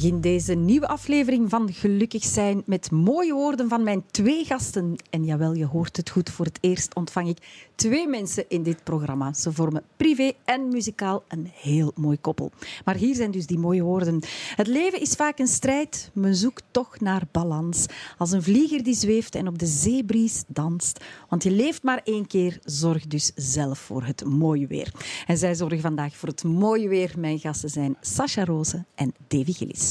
Begin deze nieuwe aflevering van Gelukkig zijn met mooie woorden van mijn twee gasten. En jawel, je hoort het goed, voor het eerst ontvang ik twee mensen in dit programma. Ze vormen privé en muzikaal een heel mooi koppel. Maar hier zijn dus die mooie woorden. Het leven is vaak een strijd, men zoekt toch naar balans. Als een vlieger die zweeft en op de zeebries danst. Want je leeft maar één keer, zorg dus zelf voor het mooie weer. En zij zorgen vandaag voor het mooie weer. Mijn gasten zijn Sascha Rozen en Davy Gillis.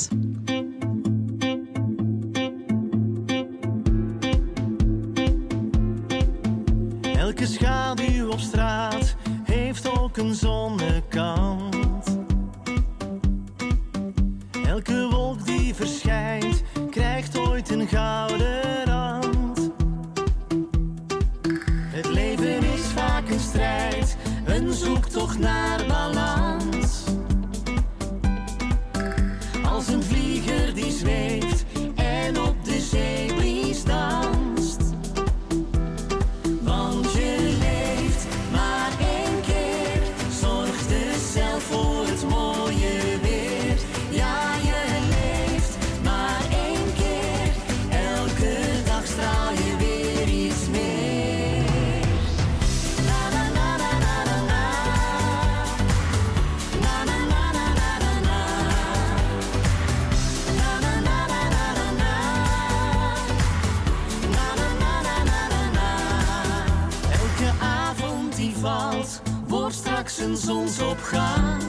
Elke schaduw op straat heeft ook een zonnekant. Elke wolk die verschijnt krijgt ooit een gouden rand. Het leven is vaak een strijd, een zoektocht naar straks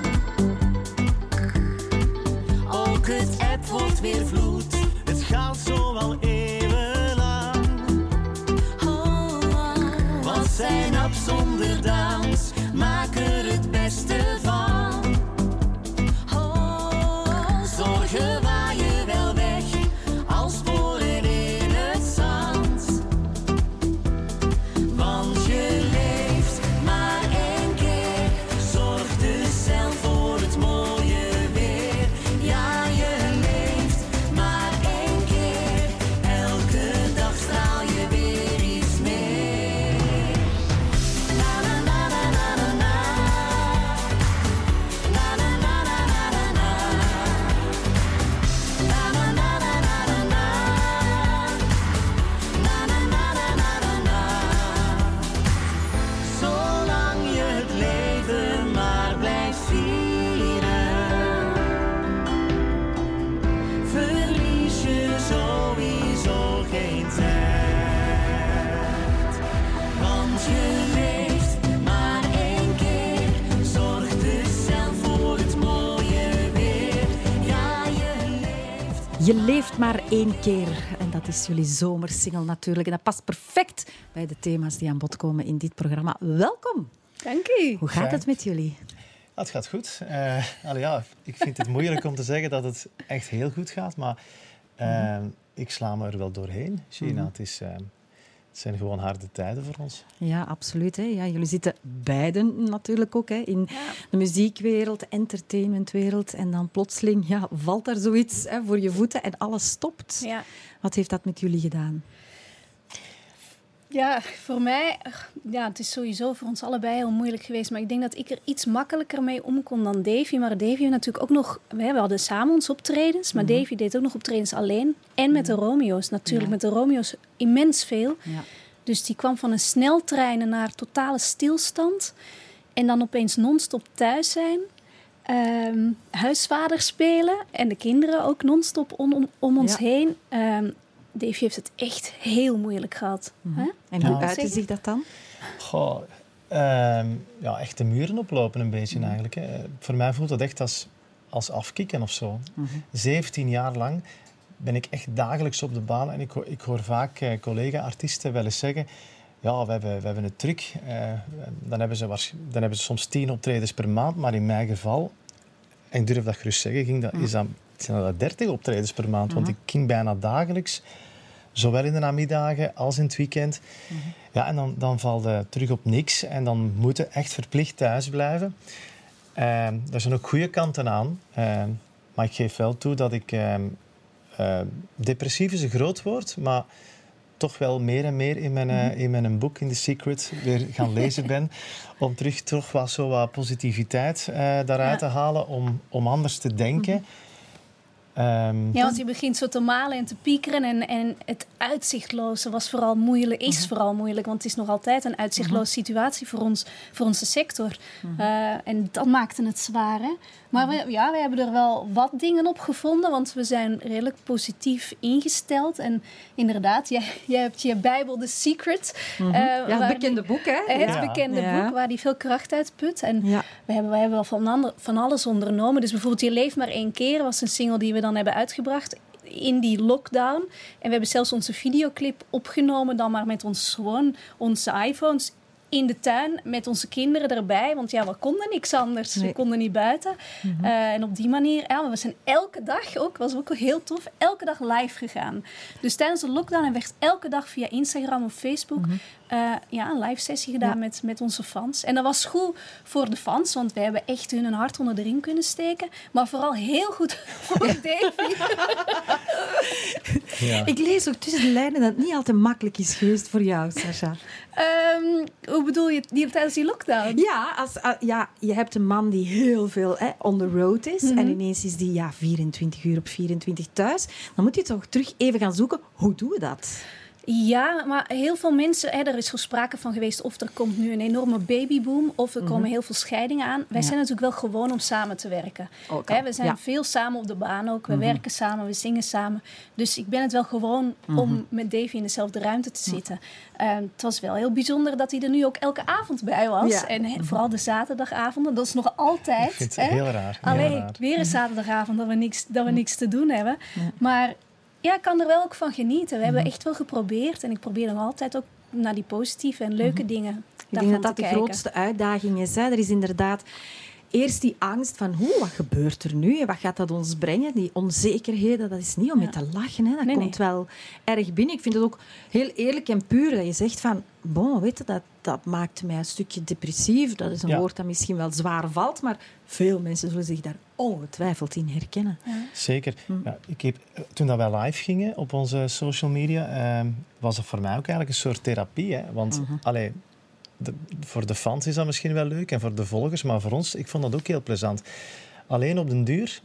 maar één keer. En dat is jullie zomersingle natuurlijk. En dat past perfect bij de thema's die aan bod komen in dit programma. Welkom. Dank u. Hoe gaat het met jullie? Ja, het gaat goed. Eh, allee, ja, ik vind het moeilijk om te zeggen dat het echt heel goed gaat, maar eh, ik sla me er wel doorheen, Gina. het, is, eh, het zijn gewoon harde tijden voor ons. Ja, absoluut. Hè. Ja, jullie zitten beiden natuurlijk ook hè, in de muziekwereld, de entertainmentwereld. En dan plotseling ja, valt er zoiets hè, voor je voeten en alles stopt. Ja. Wat heeft dat met jullie gedaan? Ja, voor mij, ja, het is sowieso voor ons allebei heel moeilijk geweest. Maar ik denk dat ik er iets makkelijker mee om kon dan Davy. Maar Davy natuurlijk ook nog, we hadden samen ons optredens. Maar Davy deed ook nog optredens alleen. En met de Romeo's natuurlijk. Ja. Met de Romeo's immens veel. Ja. Dus die kwam van een sneltrein naar totale stilstand. En dan opeens non-stop thuis zijn. Ehm, huisvader spelen. En de kinderen ook non-stop om, om, om ons Ja. heen. Ehm Davy heeft het echt heel moeilijk gehad. hè? En Ja. hoe uitte zich dat dan? Goh, ehm, ja, echt de muren oplopen een beetje eigenlijk. Hè. Voor mij voelt dat echt als, als afkicken of zo. 17 jaar lang ben ik echt dagelijks op de baan. En ik, ik hoor vaak eh, collega-artiesten wel eens zeggen... Ja, we hebben, we hebben een truc. Eh, dan, hebben ze dan hebben ze soms 10 optredens per maand. Maar in mijn geval, en ik durf dat gerust zeggen, ging dat, is dat, zijn dat 30 optredens per maand. Want ik ging bijna dagelijks Zowel in de namiddagen als in het weekend. Ja, en dan, dan valt het terug op niks. En dan moeten echt verplicht thuis blijven. Ehm daar zijn ook goede kanten aan. Ehm, maar ik geef wel toe dat ik... ehm, depressief is een groot woord, maar toch wel meer en meer in mijn, eh, in mijn boek, in The Secret, weer gaan lezen ben. Om terug toch wat, zo wat positiviteit eh, daaruit Ja. te halen, om, om anders te denken. Um, ja, want je begint zo te malen en te piekeren. En, en het uitzichtloze was vooral moeilijk, is mhm. vooral moeilijk. Want het is nog altijd een uitzichtloze mhm. situatie voor, ons, voor onze sector. Mhm. Uh, en dat maakte het zwaar. Hè? Maar we, ja, we hebben er wel wat dingen op gevonden. Want we zijn redelijk positief ingesteld. En inderdaad, jij, jij hebt je Bijbel The Secret. Uh, ja, het bekende boek, hè? Het bekende boek waar die veel kracht uit put. En we, hebben, we hebben wel van, van alles ondernomen. Dus bijvoorbeeld Je leeft maar één keer was een single die we dan hebben uitgebracht in die lockdown. En we hebben zelfs onze videoclip opgenomen dan maar met ons gewoon onze iPhones in de tuin met onze kinderen erbij. Want ja, we konden niks anders. We konden niet buiten. Mhm. Eh, en op die manier, ja, we zijn elke dag ook, was ook heel tof, elke dag live gegaan. Dus tijdens de lockdown hebben we echt elke dag via Instagram of Facebook mhm. Eh, ja, een live sessie gedaan met, met onze fans. En dat was goed voor de fans, want wij hebben echt hun een hart onder de ring kunnen steken. Maar vooral heel goed voor Davy. ja. Ik lees ook tussen de lijnen dat het niet altijd makkelijk is geweest voor jou, Sasha. Um, hoe bedoel je die, tijdens die lockdown? Ja, als, uh, ja, je hebt een man die heel veel hè, on the road is. En mhm. ineens is die ja, 24 uur op 24 thuis. Dan moet je toch terug even gaan zoeken. Hoe doen we dat? Ja, maar heel veel mensen, hè, er is sprake van geweest of er komt nu een enorme babyboom of er komen mhm. heel veel scheidingen aan. Wij zijn natuurlijk wel gewoon om samen te werken. Hè, we zijn veel samen op de baan ook. We mhm. werken samen, we zingen samen. Dus ik ben het wel gewoon om mhm. met Davy in dezelfde ruimte te zitten. Uh, het was wel heel bijzonder dat hij er nu ook elke avond bij was. En vooral de zaterdagavonden, dat is nog altijd. Hè? heel raar. Alleen weer een zaterdagavond dat we niks, dat we niks te doen hebben. Maar ja, ik kan er wel ook van genieten. We hebben mhm. echt wel geprobeerd. En ik probeer dan altijd ook naar die positieve en leuke mhm. dingen Ik denk dat dat de grootste uitdaging is. Hè. Er is inderdaad eerst die angst van hoe, wat gebeurt er nu en wat gaat dat ons brengen? Die onzekerheden, dat is niet om ja. mee te lachen. Hè. Dat komt wel erg binnen. Ik vind het ook heel eerlijk en puur dat je zegt van, bon, weet je, dat, dat maakt mij een stukje depressief. Dat is een woord dat misschien wel zwaar valt, maar veel mensen zullen zich daar ongetwijfeld in herkennen. Zeker. Hm. Ja, ik heb, toen dat wij live gingen op onze social media, eh, was het voor mij ook eigenlijk een soort therapie. Hè? Want voor de fans is dat misschien wel leuk en voor de volgers, maar voor ons, ik vond dat ook heel plezant. Alleen op den duur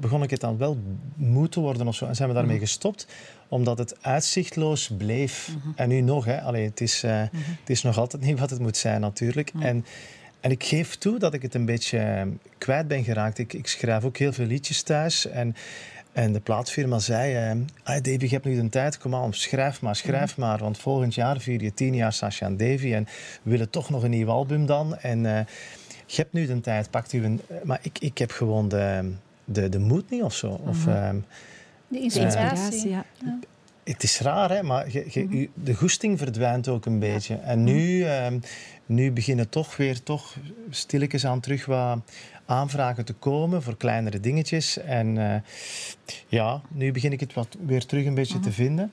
begon ik het dan wel moe te worden of zo. En zijn we daarmee mhm. gestopt, omdat het uitzichtloos bleef. Mhm. En nu nog, hè. Allee, het, is, uh, het is nog altijd niet wat het moet zijn, natuurlijk. En, en ik geef toe dat ik het een beetje eh, kwijt ben geraakt. Ik, ik schrijf ook heel veel liedjes thuis. En, en de plaatsfirma zei, uh, ah, Davy, je hebt nu de tijd, kom aan, schrijf maar, schrijf maar. Want volgend jaar vier je tien jaar Sasha en Davy en we willen toch nog een nieuw album dan. En uh, je hebt nu de tijd, pakt u een... Maar ik, ik heb gewoon de, de, de moed niet of zo. Of, uh, de inspiratie, ja. Het is raar, hè, maar je, je, mhm. de goesting verdwijnt ook een beetje. En nu, ehm, nu beginnen toch weer toch stilletjes aan terug wat aanvragen te komen voor kleinere dingetjes. En uh, ja, nu begin ik het wat weer terug een beetje te mhm. vinden.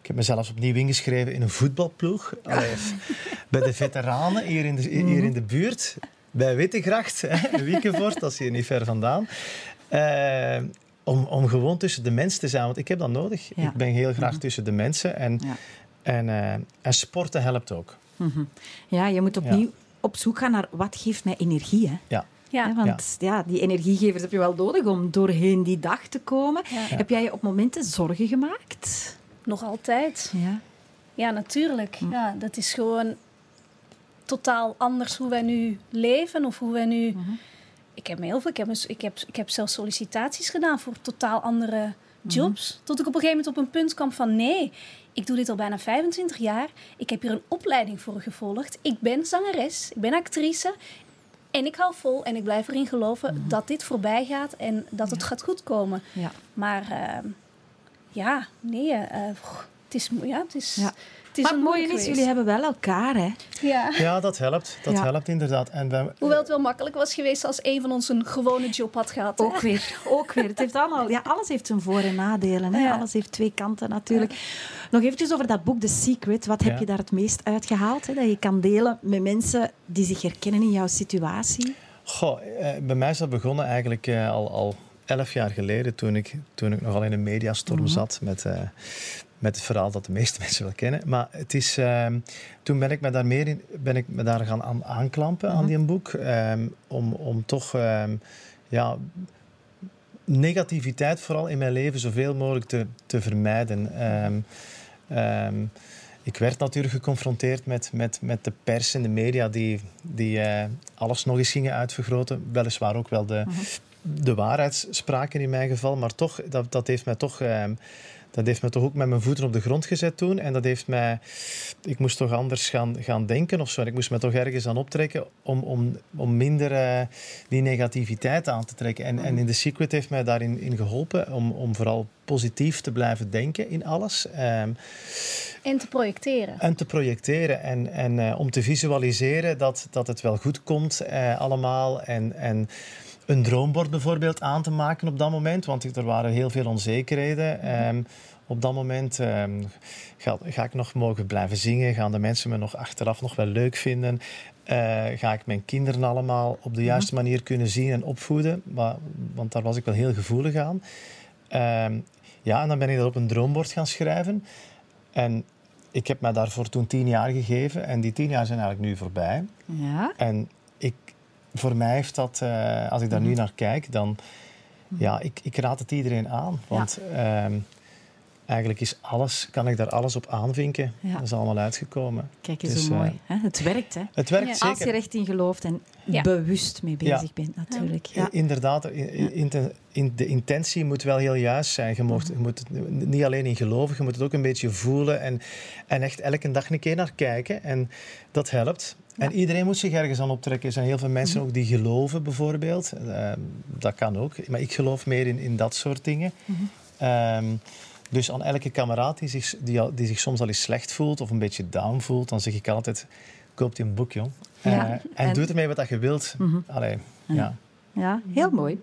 Ik heb mezelf opnieuw ingeschreven in een voetbalploeg. bij de veteranen hier in de, hier in mhm. de buurt. Bij Wittegracht, Wiekenvoort, dat is hier niet ver vandaan. Uh, om, om gewoon tussen de mensen te zijn, want ik heb dat nodig. Ik ben heel graag mhm. tussen de mensen. En, ja. en, uh, en sporten helpt ook. Ja, je moet opnieuw op zoek gaan naar wat geeft mij energie. Hè? Ja. Ja. want ja. die energiegevers heb je wel nodig om doorheen die dag te komen. Heb jij je op momenten zorgen gemaakt? Nog altijd. Ja, ja natuurlijk. Hm. Ja, dat is gewoon totaal anders hoe wij nu leven of hoe wij nu... Mhm. Ik heb heel veel... Ik heb, ik, heb, ik heb zelfs sollicitaties gedaan voor totaal andere mhm. jobs. Tot ik op een gegeven moment op een punt kwam van... Nee, ik doe dit al bijna 25 jaar. Ik heb hier een opleiding voor gevolgd. Ik ben zangeres. Ik ben actrice. En ik hou vol en ik blijf erin geloven mhm. dat dit voorbij gaat en dat het gaat goed komen. Ja. Maar uh, ja, nee, uh, het is... Ja, het is ja. Het is maar het mooie is, jullie hebben wel elkaar, hè? Ja, ja dat helpt. Dat helpt inderdaad. En we, Hoewel het wel makkelijk was geweest als een van ons een gewone job had gehad. Ook weer, ook weer. Het heeft allemaal, ja, alles heeft zijn voor- en nadelen. Hè? Alles heeft twee kanten natuurlijk. Nog eventjes over dat boek The Secret. Wat heb je daar het meest uitgehaald? Hè? Dat je kan delen met mensen die zich herkennen in jouw situatie? Goh, eh, bij mij is dat begonnen eigenlijk eh, al, al elf jaar geleden, toen ik, toen ik nogal in een mediastorm mm zat met, uh, met het verhaal dat de meeste mensen wel kennen. Maar het is, um, toen ben ik me daar meer in, ben ik me daar gaan aan, aanklampen aan mhm. die boek. Um, om, om toch um, ja, negativiteit vooral in mijn leven zoveel mogelijk te, te vermijden. Ehm, ehm, ik werd natuurlijk geconfronteerd met, met, met de pers en de media die, die uh, alles nog eens gingen uitvergroten. Weliswaar ook wel de, -huh. de waarheid spraken in mijn geval, maar toch, dat, dat heeft mij toch... Dat heeft me toch ook met mijn voeten op de grond gezet toen. En dat heeft mij... Ik moest toch anders gaan, gaan denken of zo. En ik moest me toch ergens aan optrekken om, om, om minder uh, die negativiteit aan te trekken. En, en in The Secret heeft mij daarin in geholpen om, om vooral positief te blijven denken in alles. Um, en te projecteren. En te projecteren. En, en uh, om te visualiseren dat, dat het wel goed komt uh, allemaal. En... en een droombord bijvoorbeeld aan te maken op dat moment, want er waren heel veel onzekerheden. Um, op dat moment um, ga, ga, ik nog mogen blijven zingen? Gaan de mensen me nog achteraf nog wel leuk vinden? Uh, ga ik mijn kinderen allemaal op de juiste manier kunnen zien en opvoeden? Maar, want daar was ik wel heel gevoelig aan. Um, ja, en dan ben ik dat op een droombord gaan schrijven. En ik heb mij daarvoor toen tien jaar gegeven. En die tien jaar zijn eigenlijk nu voorbij. Ja. En voor mij heeft dat, uh, als ik daar nu naar kijk, dan ja, ik, ik raad het iedereen aan. Want ja. um, eigenlijk is alles, kan ik daar alles op aanvinken. Ja. Dat is allemaal uitgekomen. Kijk eens dus, hoe mooi. Uh, het werkt, hè? Het werkt zeker. Als je recht in gelooft en bewust mee bezig bent, natuurlijk. Ja. Inderdaad, in, in, in, de intentie moet wel heel juist zijn. Je, mocht, je moet het niet alleen in geloven, je moet het ook een beetje voelen en, en echt elke dag een keer naar kijken. En dat helpt. Ja. En iedereen moet zich ergens aan optrekken. Er zijn heel veel mensen ook die geloven, bijvoorbeeld. Uh, dat kan ook. Maar ik geloof meer in, in dat soort dingen. Mm -hmm. um, dus aan elke kameraad die zich, die, die zich soms al eens slecht voelt of een beetje down voelt, dan zeg ik altijd: koop een boek, jong. Ja, uh, en, en doe ermee wat je wilt. Mm -hmm. Allee, ja. ja. ja, heel mooi.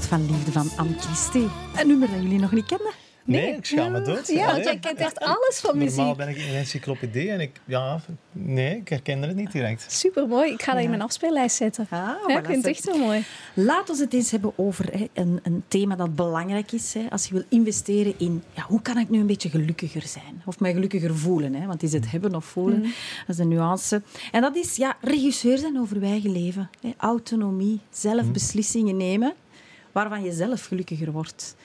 Van liefde van Anne Christie. Een nummer dat jullie nog niet kennen. Nee, nee ik schaam me dood. Ja, want jij kent echt alles van muziek. Normaal ben ik een encyclopedie en ik, ja, nee, ik herkende het niet direct. Supermooi. Ik ga dat ja. in mijn afspeellijst zetten. Ah, ja, ik vind het echt zo mooi. Laat ons het eens hebben over hè, een, een, thema dat belangrijk is. Hè, als je wil investeren in, ja, hoe kan ik nu een beetje gelukkiger zijn? Of mij gelukkiger voelen. Hè? Want is het hebben of voelen? Mm. Dat is een nuance. En dat is, ja, regisseur zijn over je eigen leven. Hè? Autonomie, zelf mm. beslissingen nemen waarvan je zelf gelukkiger wordt.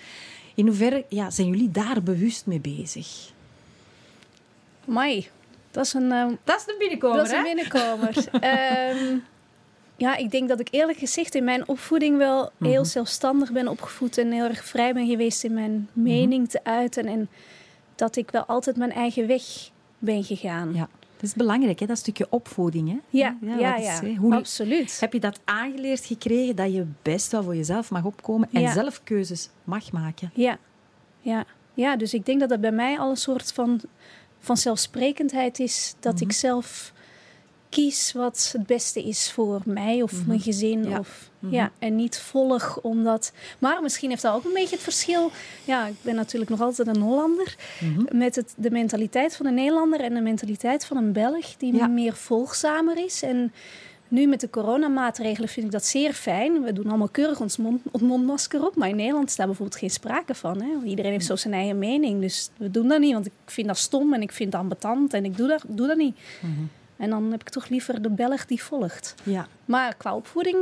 In hoeverre ja, zijn jullie daar bewust mee bezig? Mai. Dat is een, uh, dat is de binnenkomer, Dat is een binnenkomer. um, ja, ik denk dat ik eerlijk gezegd in mijn opvoeding wel heel mhm. zelfstandig ben opgevoed en heel erg vrij ben geweest in mijn mhm. mening te uiten. En dat ik wel altijd mijn eigen weg ben gegaan. Ja. Dat is belangrijk, hè? dat stukje opvoeding. Hè? Ja, ja, ja, Hoe, absoluut. Heb je dat aangeleerd gekregen dat je best wel voor jezelf mag opkomen en zelf keuzes mag maken? Ja. ja, ja. Dus ik denk dat dat bij mij al een soort van, van zelfsprekendheid is. Dat ik mhm. zelf kies wat het beste is voor mij of mijn mhm. gezin. Ja. Of, mhm. ja, en niet volg omdat. Maar misschien heeft dat ook een beetje het verschil. Ja, ik ben natuurlijk nog altijd een Hollander. Mhm. Met het, de mentaliteit van een Nederlander en de mentaliteit van een Belg, die meer volgzamer is. En nu met de coronamaatregelen vind ik dat zeer fijn. We doen allemaal keurig ons, mond, mondmasker op. Maar in Nederland staat bijvoorbeeld geen sprake van. Hè? Iedereen heeft zo zijn eigen mening. Dus we doen dat niet, want ik vind dat stom en ik vind dat ambetant en ik doe dat, doe dat niet. En dan heb ik toch liever de Belg die volgt. Ja. Maar qua opvoeding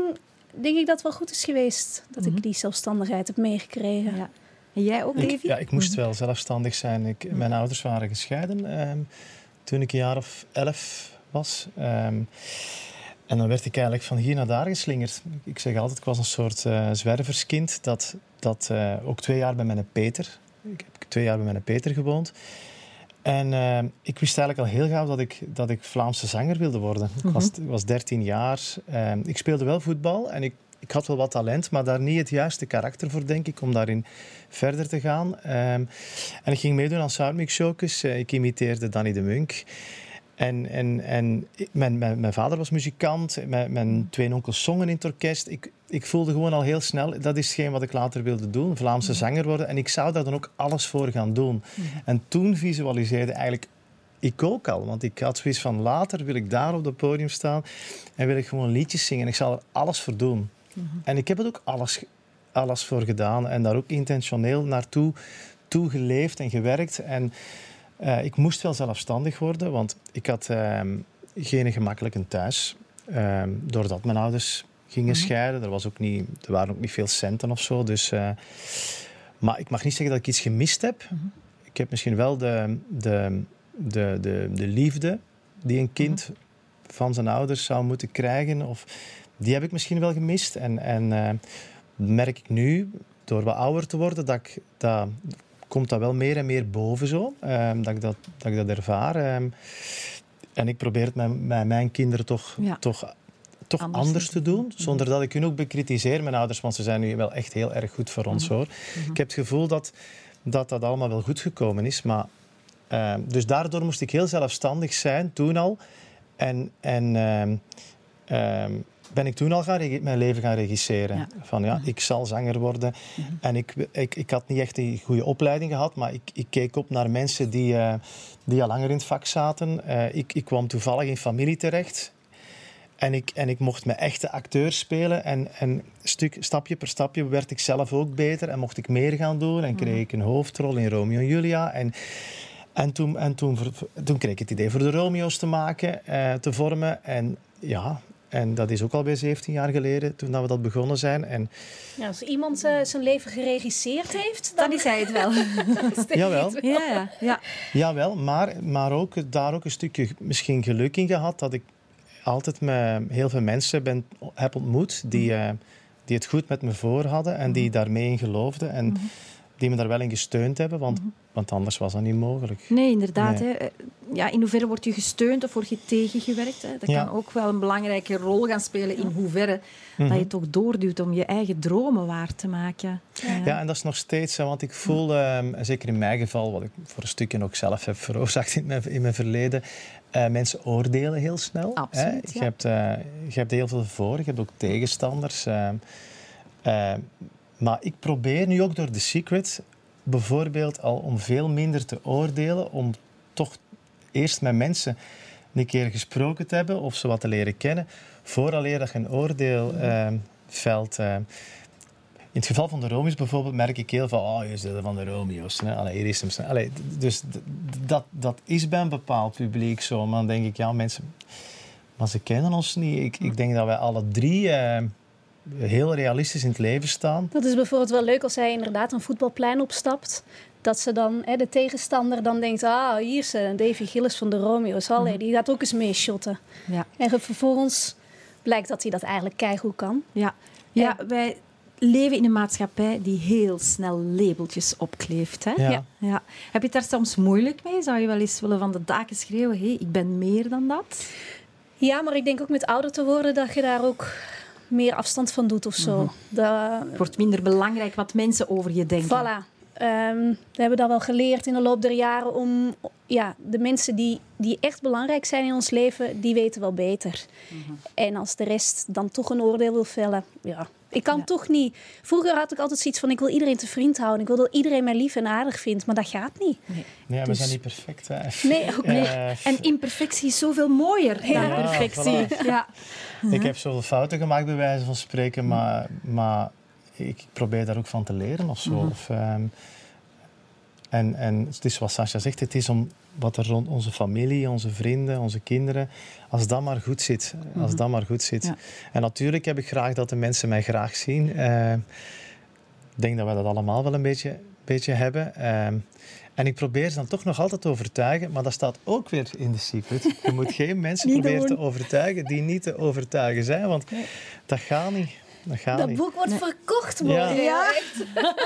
denk ik dat het wel goed is geweest dat ik mhm. die zelfstandigheid heb meegekregen. Ja. En jij ook, Davy? ja, ik moest mhm. wel zelfstandig zijn. Ik, Mijn ouders waren gescheiden ehm, toen ik een jaar of elf was. Ehm, en dan werd ik eigenlijk van hier naar daar geslingerd. Ik zeg altijd, ik was een soort uh, zwerverskind. Dat, dat uh, ook twee jaar bij mijn Peter. Ik heb twee jaar bij mijn Peter gewoond. En uh, ik wist eigenlijk al heel gauw dat ik, dat ik Vlaamse zanger wilde worden. Ik was, mhm. was 13 jaar. Uh, ik speelde wel voetbal en ik, ik had wel wat talent, maar daar niet het juiste karakter voor, denk ik, om daarin verder te gaan. Um, en ik ging meedoen aan Soundmix Showcase. Uh, ik imiteerde Danny de Munk. En, en, en mijn, mijn, mijn vader was muzikant, mijn, mijn twee onkels zongen in het orkest. Ik, ik voelde gewoon al heel snel, dat is geen wat ik later wilde doen, Vlaamse mhm. zanger worden. En ik zou daar dan ook alles voor gaan doen. Mhm. En toen visualiseerde eigenlijk ik ook al. Want ik had zoiets van, later wil ik daar op het podium staan en wil ik gewoon liedjes zingen. Ik zal er alles voor doen. Mhm. En ik heb het ook alles, alles voor gedaan en daar ook intentioneel naartoe toe geleefd en gewerkt. En uh, ik moest wel zelfstandig worden, want ik had uh, geen gemakkelijke thuis. Uh, doordat mijn ouders gingen mhm. scheiden. Er, was ook niet, er waren ook niet veel centen of zo. Dus, eh, maar ik mag niet zeggen dat ik iets gemist heb. Mhm. Ik heb misschien wel de, de, de, de, de liefde die een kind mhm. van zijn ouders zou moeten krijgen. Of, die heb ik misschien wel gemist. En, en uh, merk ik nu, door wat ouder te worden, dat, ik, dat komt dat wel meer en meer boven zo. Um, dat, ik dat, dat ik dat ervaar. Um, en ik probeer het met, met mijn kinderen toch, ja. toch toch anders, te doen, zonder dat ik hun ook bekritiseer, mijn ouders, want ze zijn nu wel echt heel erg goed voor ons mhm. hoor. Mhm. Ik heb het gevoel dat, dat dat allemaal wel goed gekomen is, maar uh, dus daardoor moest ik heel zelfstandig zijn, toen al. En, en uh, ben ik toen al gaan mijn leven gaan regisseren. Van ja, mhm. ik zal zanger worden. En ik, ik, ik had niet echt een goede opleiding gehad, maar ik, ik keek op naar mensen die, uh, die al langer in het vak zaten. Eh, ik, ik kwam toevallig in familie terecht. En ik, en ik mocht mijn echte acteur spelen. En, en stuk, stapje per stapje werd ik zelf ook beter. En mocht ik meer gaan doen. En kreeg ik een hoofdrol in Romeo en Julia. En, en, toen, en toen, toen kreeg ik het idee voor de Romeo's te maken, eh, te vormen. En ja, en dat is ook alweer 17 jaar geleden, toen we dat begonnen zijn. En... Ja, als iemand uh, zijn leven geregisseerd heeft, dan, dan is hij het wel. Jawel. Ja, ja, ja. Jawel, maar, maar ook, daar ook een stukje misschien geluk in gehad dat ik altijd met heel veel mensen ben, heb ontmoet die, uh, die het goed met me voor hadden en die mhm. daarmee in geloofden. En mhm. die me daar wel in gesteund hebben, want, mhm. Want anders was dat niet mogelijk. Nee, inderdaad. Hè. Eh, ja, in hoeverre word je gesteund of word je tegengewerkt? Hè? Dat kan ook wel een belangrijke rol gaan spelen in hoeverre dat je toch doorduwt om je eigen dromen waar te maken. Ja, ja en dat is nog steeds, want ik voel, ehm, zeker in mijn geval, wat ik voor een stukje ook zelf heb veroorzaakt in mijn, in mijn verleden, uh, mensen oordelen heel snel. Absoluut, je, hebt, uh, je hebt heel veel voor, je hebt ook tegenstanders. Uh, maar ik probeer nu ook door The Secret bijvoorbeeld al om veel minder te oordelen, om toch eerst met mensen een keer gesproken te hebben of ze wat te leren kennen, vooraleer dat je een oordeel velt. In het geval van de Romeo's bijvoorbeeld merk ik heel veel, oh, je zit van de Romeo's. Hè? Allee, hier is hem. Allee, dus dat, dat is bij een bepaald publiek zo. Maar dan denk ik, ja, mensen, maar ze kennen ons niet. Ik, ik denk dat wij alle drie uh, heel realistisch in het leven staan. Dat is bijvoorbeeld wel leuk als hij inderdaad een voetbalplein opstapt Dat ze dan, hè, de tegenstander dan denkt, ah, hier is uh, Davy Gillis van de Romeo's. Allee, mm. die gaat ook eens meeshotten. Ja. En vervolgens blijkt dat hij dat eigenlijk keigoed kan. Ja, ja wij leven in een maatschappij die heel snel labeltjes opkleeft. Hè? Ja. ja. Heb je het daar soms moeilijk mee? Zou je wel eens willen van de daken schreeuwen, hé, hey, ik ben meer dan dat? Ja, maar ik denk ook met ouder te worden dat je daar ook meer afstand van doet of zo. Mhm. Het wordt minder belangrijk wat mensen over je denken. Voilà. Um, we hebben dat wel geleerd in de loop der jaren om ja, de mensen die, die echt belangrijk zijn in ons leven, die weten wel beter. Mhm. En als de rest dan toch een oordeel wil vellen, ja, ik kan toch niet. Vroeger had ik altijd zoiets van: ik wil iedereen te vriend houden. Ik wil dat iedereen mij lief en aardig vindt. Maar dat gaat niet. Nee, nee we dus- zijn niet perfect. Hè. Nee, ook niet. en imperfectie is zoveel mooier dan perfectie. Ja. Ik heb zoveel fouten gemaakt, bij wijze van spreken. Maar, maar ik probeer daar ook van te leren of zo. Mhm. Of, ehm, en, en het is wat Sascha zegt: het is om wat er rond onze familie, onze vrienden, onze kinderen, als dat maar goed zit. Als mhm. dat maar goed zit. En natuurlijk heb ik graag dat de mensen mij graag zien. Uh, ik denk dat we dat allemaal wel een beetje, beetje hebben. Uh, en ik probeer ze dan toch nog altijd te overtuigen, maar dat staat ook weer in de secret. Je moet geen mensen proberen te overtuigen die niet te overtuigen zijn, want dat gaat niet. Dat, gaat dat boek wordt verkocht, man. Ja. Ja.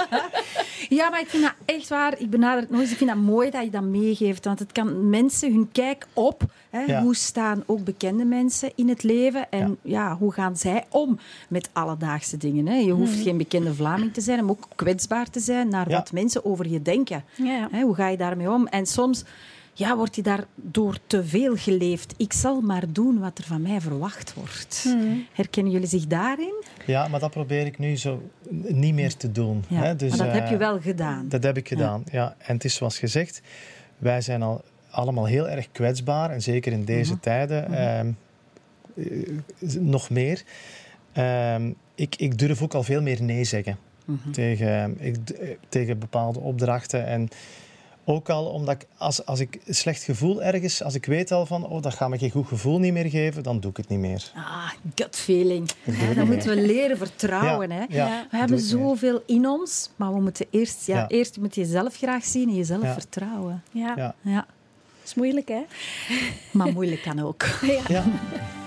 ja. maar ik vind dat echt waar. Ik benader het nooit. Ik vind dat mooi dat je dat meegeeft. Want het kan mensen hun kijk op. Hè, Hoe staan ook bekende mensen in het leven? En ja. hoe gaan zij om met alledaagse dingen? Hè? Je hoeft hmm. geen bekende Vlaming te zijn, maar ook kwetsbaar te zijn naar wat mensen over je denken. Hè, hoe ga je daarmee om? En soms ja, wordt hij daar door te veel geleefd. Ik zal maar doen wat er van mij verwacht wordt. Hmm. Herkennen jullie zich daarin? Ja, maar dat probeer ik nu zo niet meer te doen. Ja, hè? Dus, maar dat heb je eh, wel gedaan. Dat heb ik gedaan, ja. En het is zoals gezegd, wij zijn al allemaal heel erg kwetsbaar. En zeker in deze mhm. tijden mhm. Ehm, eh, nog meer. Ehm, ik, ik durf ook al veel meer nee zeggen. Mhm. tegen, ik, tegen bepaalde opdrachten. En ook al omdat ik, als, als ik een slecht gevoel ergens, als ik weet al van, oh, dat gaat me geen goed gevoel niet meer geven, dan doe ik het niet meer. Ah, gut feeling. Ja, dan moeten we leren vertrouwen. hè? Ja, we hebben zoveel in ons, maar we moeten eerst, ja, eerst moet je jezelf graag zien en jezelf vertrouwen. Ja. Ja. Dat is moeilijk, hè? Maar moeilijk kan ook. ja.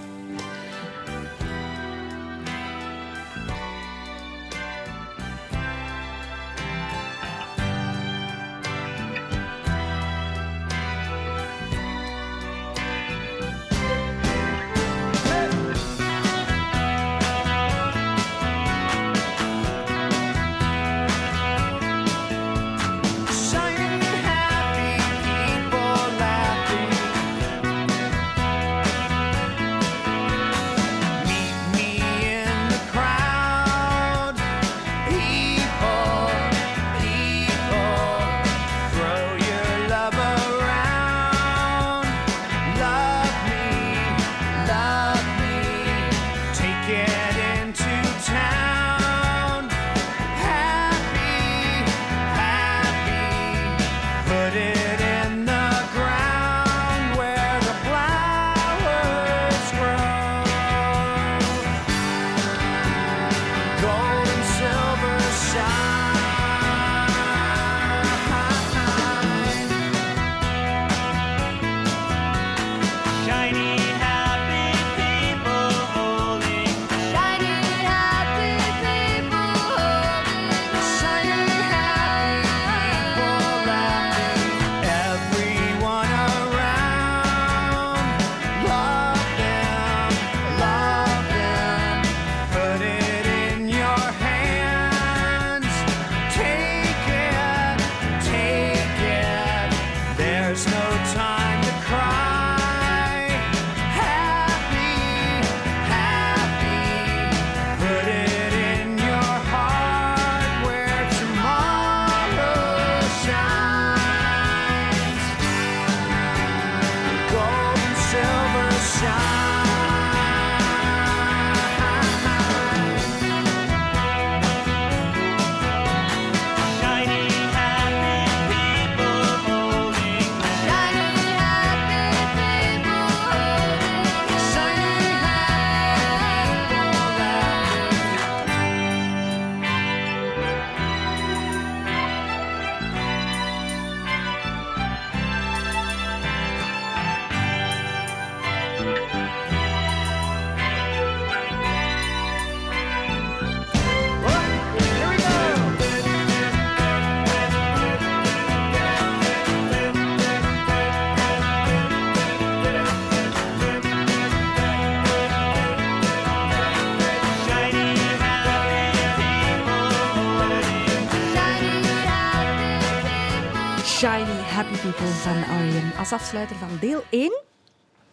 Happy People van R.E.M. Als afsluiter van deel 1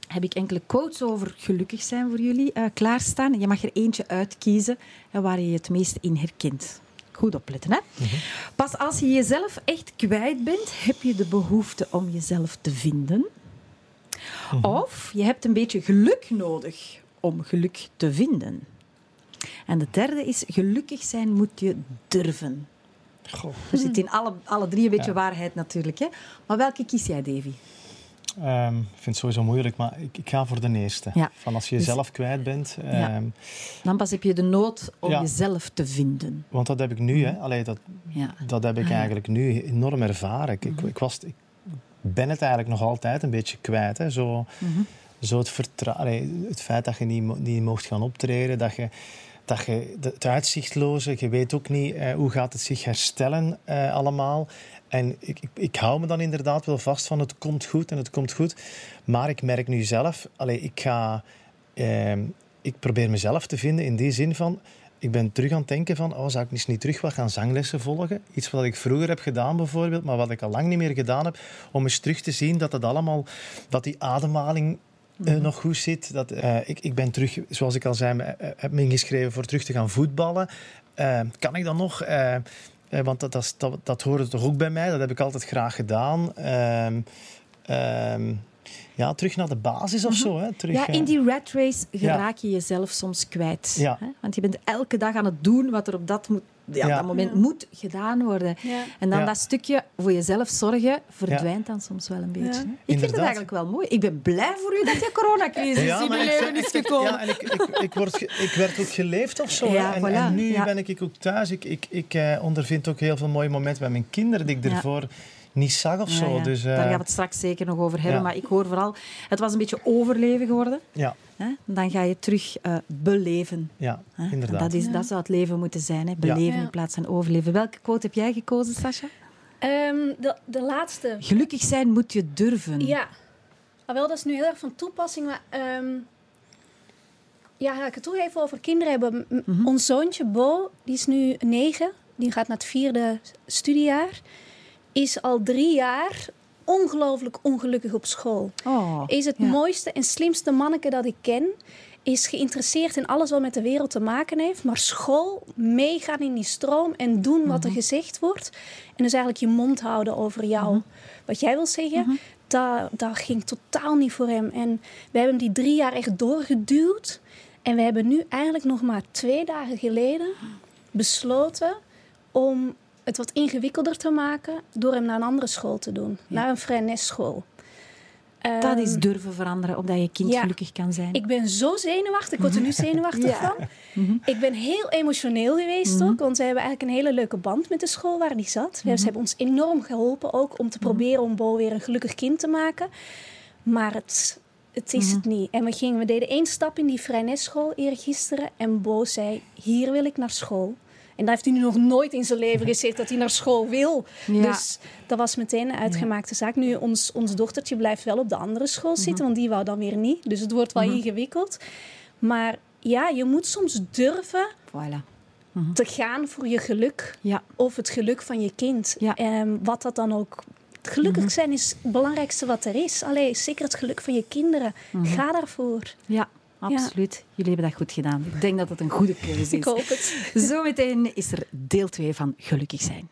heb ik enkele quotes over gelukkig zijn voor jullie uh, klaarstaan. Je mag er eentje uitkiezen uh, waar je je het meest in herkent. Goed opletten, hè? Mm -hmm. Pas als je jezelf echt kwijt bent, heb je de behoefte om jezelf te vinden. Mm -hmm. Of je hebt een beetje geluk nodig om geluk te vinden. En de derde is, gelukkig zijn moet je durven. Goh. Er zit in alle, alle drie een beetje ja. waarheid natuurlijk. Hè? Maar welke kies jij, Davy? Um, ik vind het sowieso moeilijk, maar ik, ik ga voor de eerste. Ja. Van als je jezelf dus, kwijt bent. Ja. Um, dan pas heb je de nood om ja. jezelf te vinden. Want dat heb ik nu, hè. Allee, dat, dat heb ik ah, eigenlijk nu enorm ervaren. Ik, -hmm. ik, ik, was, ik ben het eigenlijk nog altijd een beetje kwijt. Hè. Zo, mm -hmm. zo het, vertrouwen, het feit dat je niet, niet mocht gaan optreden, dat je dat je het uitzichtloze, je weet ook niet uh, hoe gaat het zich herstellen uh, allemaal. En ik, ik, ik, hou me dan inderdaad wel vast van het komt goed en het komt goed. Maar ik merk nu zelf, allez, ik ga... Uh, ik probeer mezelf te vinden in die zin van... Ik ben terug aan het denken van, oh, zou ik eens niet terug wat gaan zanglessen volgen? Iets wat ik vroeger heb gedaan bijvoorbeeld, maar wat ik al lang niet meer gedaan heb. Om eens terug te zien dat het allemaal, dat die ademhaling uh, nog goed zit. Dat, uh, ik, ik ben terug, zoals ik al zei, me, uh, heb me ingeschreven voor terug te gaan voetballen. kan ik dan nog? want dat, dat, dat, dat hoorde toch ook bij mij. Dat heb ik altijd graag gedaan. Ehm, ehm, ja, terug naar de basis of zo. Hè. Terug, ja, in die rat race geraak je jezelf soms kwijt. Ja. Hè? Want je bent elke dag aan het doen wat er op dat moet ja, ja. dat moment ja. moet gedaan worden. Ja. En dan dat stukje voor jezelf zorgen verdwijnt dan soms wel een beetje. Ik Inderdaad. vind het eigenlijk wel mooi. Ik ben blij voor u dat je coronacrisis in je leven is gekomen. Ja, en ik, ik, ik, word, ik werd ook geleefd of zo. en, voilà. en, nu ben ik ook thuis. Ik, ik, ik uh, ondervind ook heel veel mooie momenten met mijn kinderen die ik ervoor niet zag of zo. Ja, Dus, uh, Daar gaan we het straks zeker nog over hebben. Maar ik hoor vooral, het was een beetje overleven geworden. Ja. Hè? Dan ga je terug uh, beleven. Ja, hè? inderdaad. Dat, is, dat zou het leven moeten zijn, hè? beleven in plaats van overleven. Welke quote heb jij gekozen, Sascha? Um, de, de laatste. Gelukkig zijn moet je durven. Ja. Ah, wel, dat is nu heel erg van toepassing, maar... Um, ja, ga ik het toch even over kinderen hebben. Mm -hmm. Ons zoontje Bo, die is nu negen. Die gaat naar het vierde studiejaar is al drie jaar ongelooflijk ongelukkig op school. Oh, is het ja. mooiste en slimste manneke dat ik ken. Is geïnteresseerd in alles wat met de wereld te maken heeft. Maar school, meegaan in die stroom en doen wat er gezegd wordt. En dus eigenlijk je mond houden over jou. -hmm. Wat jij wil zeggen, -hmm. dat, dat ging totaal niet voor hem. En we hebben die drie jaar echt doorgeduwd. En we hebben nu eigenlijk nog maar twee dagen geleden besloten om het wat ingewikkelder te maken door hem naar een andere school te doen. Ja. Naar een Freinet-school. Um, dat is durven veranderen, opdat je kind ja, gelukkig kan zijn. Ik ben zo zenuwachtig. Ik word er nu zenuwachtig ja. van. Mm -hmm. Ik ben heel emotioneel geweest mm -hmm. ook. Want we hebben eigenlijk een hele leuke band met de school waar die zat. Mm -hmm. Ze hebben ons enorm geholpen ook om te proberen om Bo weer een gelukkig kind te maken. Maar het, het is het niet. En we, gingen, we deden één stap in die Freinet-school eergisteren. En Bo zei, hier wil ik naar school. En daar heeft hij nu nog nooit in zijn leven gezegd dat hij naar school wil. Ja. Dus dat was meteen een uitgemaakte zaak. Nu, ons, ons dochtertje blijft wel op de andere school zitten, mm-hmm. want die wou dan weer niet. Dus het wordt wel mm-hmm. ingewikkeld. Maar ja, je moet soms durven voilà. mm-hmm. te gaan voor je geluk. Ja. Of het geluk van je kind. Ja. En wat dat dan ook Gelukkig zijn is het belangrijkste wat er is. Allee, zeker het geluk van je kinderen. Ga daarvoor. Ja, Absoluut. Jullie hebben dat goed gedaan. Ik denk dat het een goede keuze is. Ik hoop het. Zometeen is er deel 2 van Gelukkig zijn.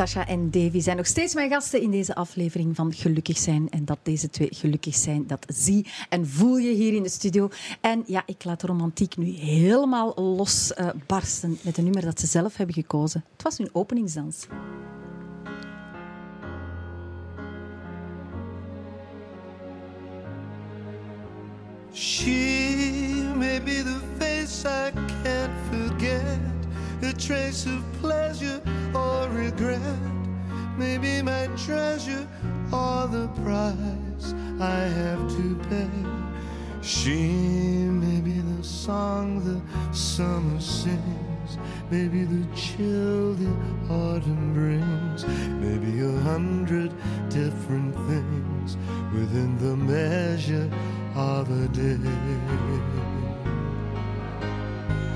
Sascha en Davy zijn nog steeds mijn gasten in deze aflevering van Gelukkig zijn. En dat deze twee gelukkig zijn, dat zie en voel je hier in de studio. En ja, ik laat de romantiek nu helemaal losbarsten uh, met een nummer dat ze zelf hebben gekozen. Het was hun openingsdans. She may be the face I can't forget. A trace of pleasure or regret. Maybe my treasure or the price I have to pay. She may be the song the summer sings. Maybe the chill the autumn brings. Maybe a hundred different things within the measure of a day.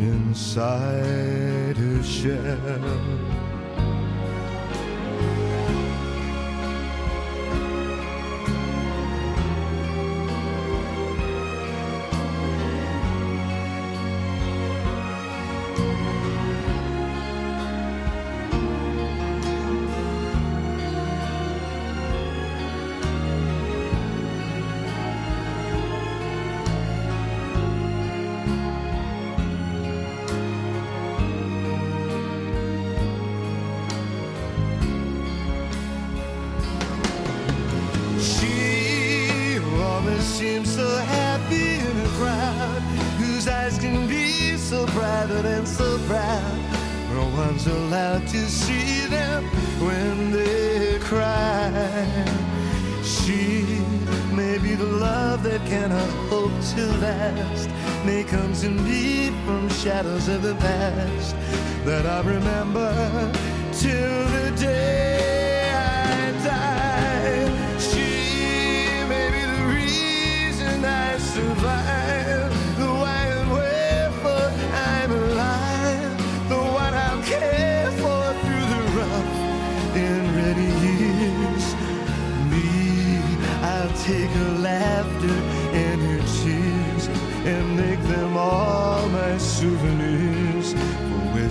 inside her shell. To me from shadows of the past that I remember till the day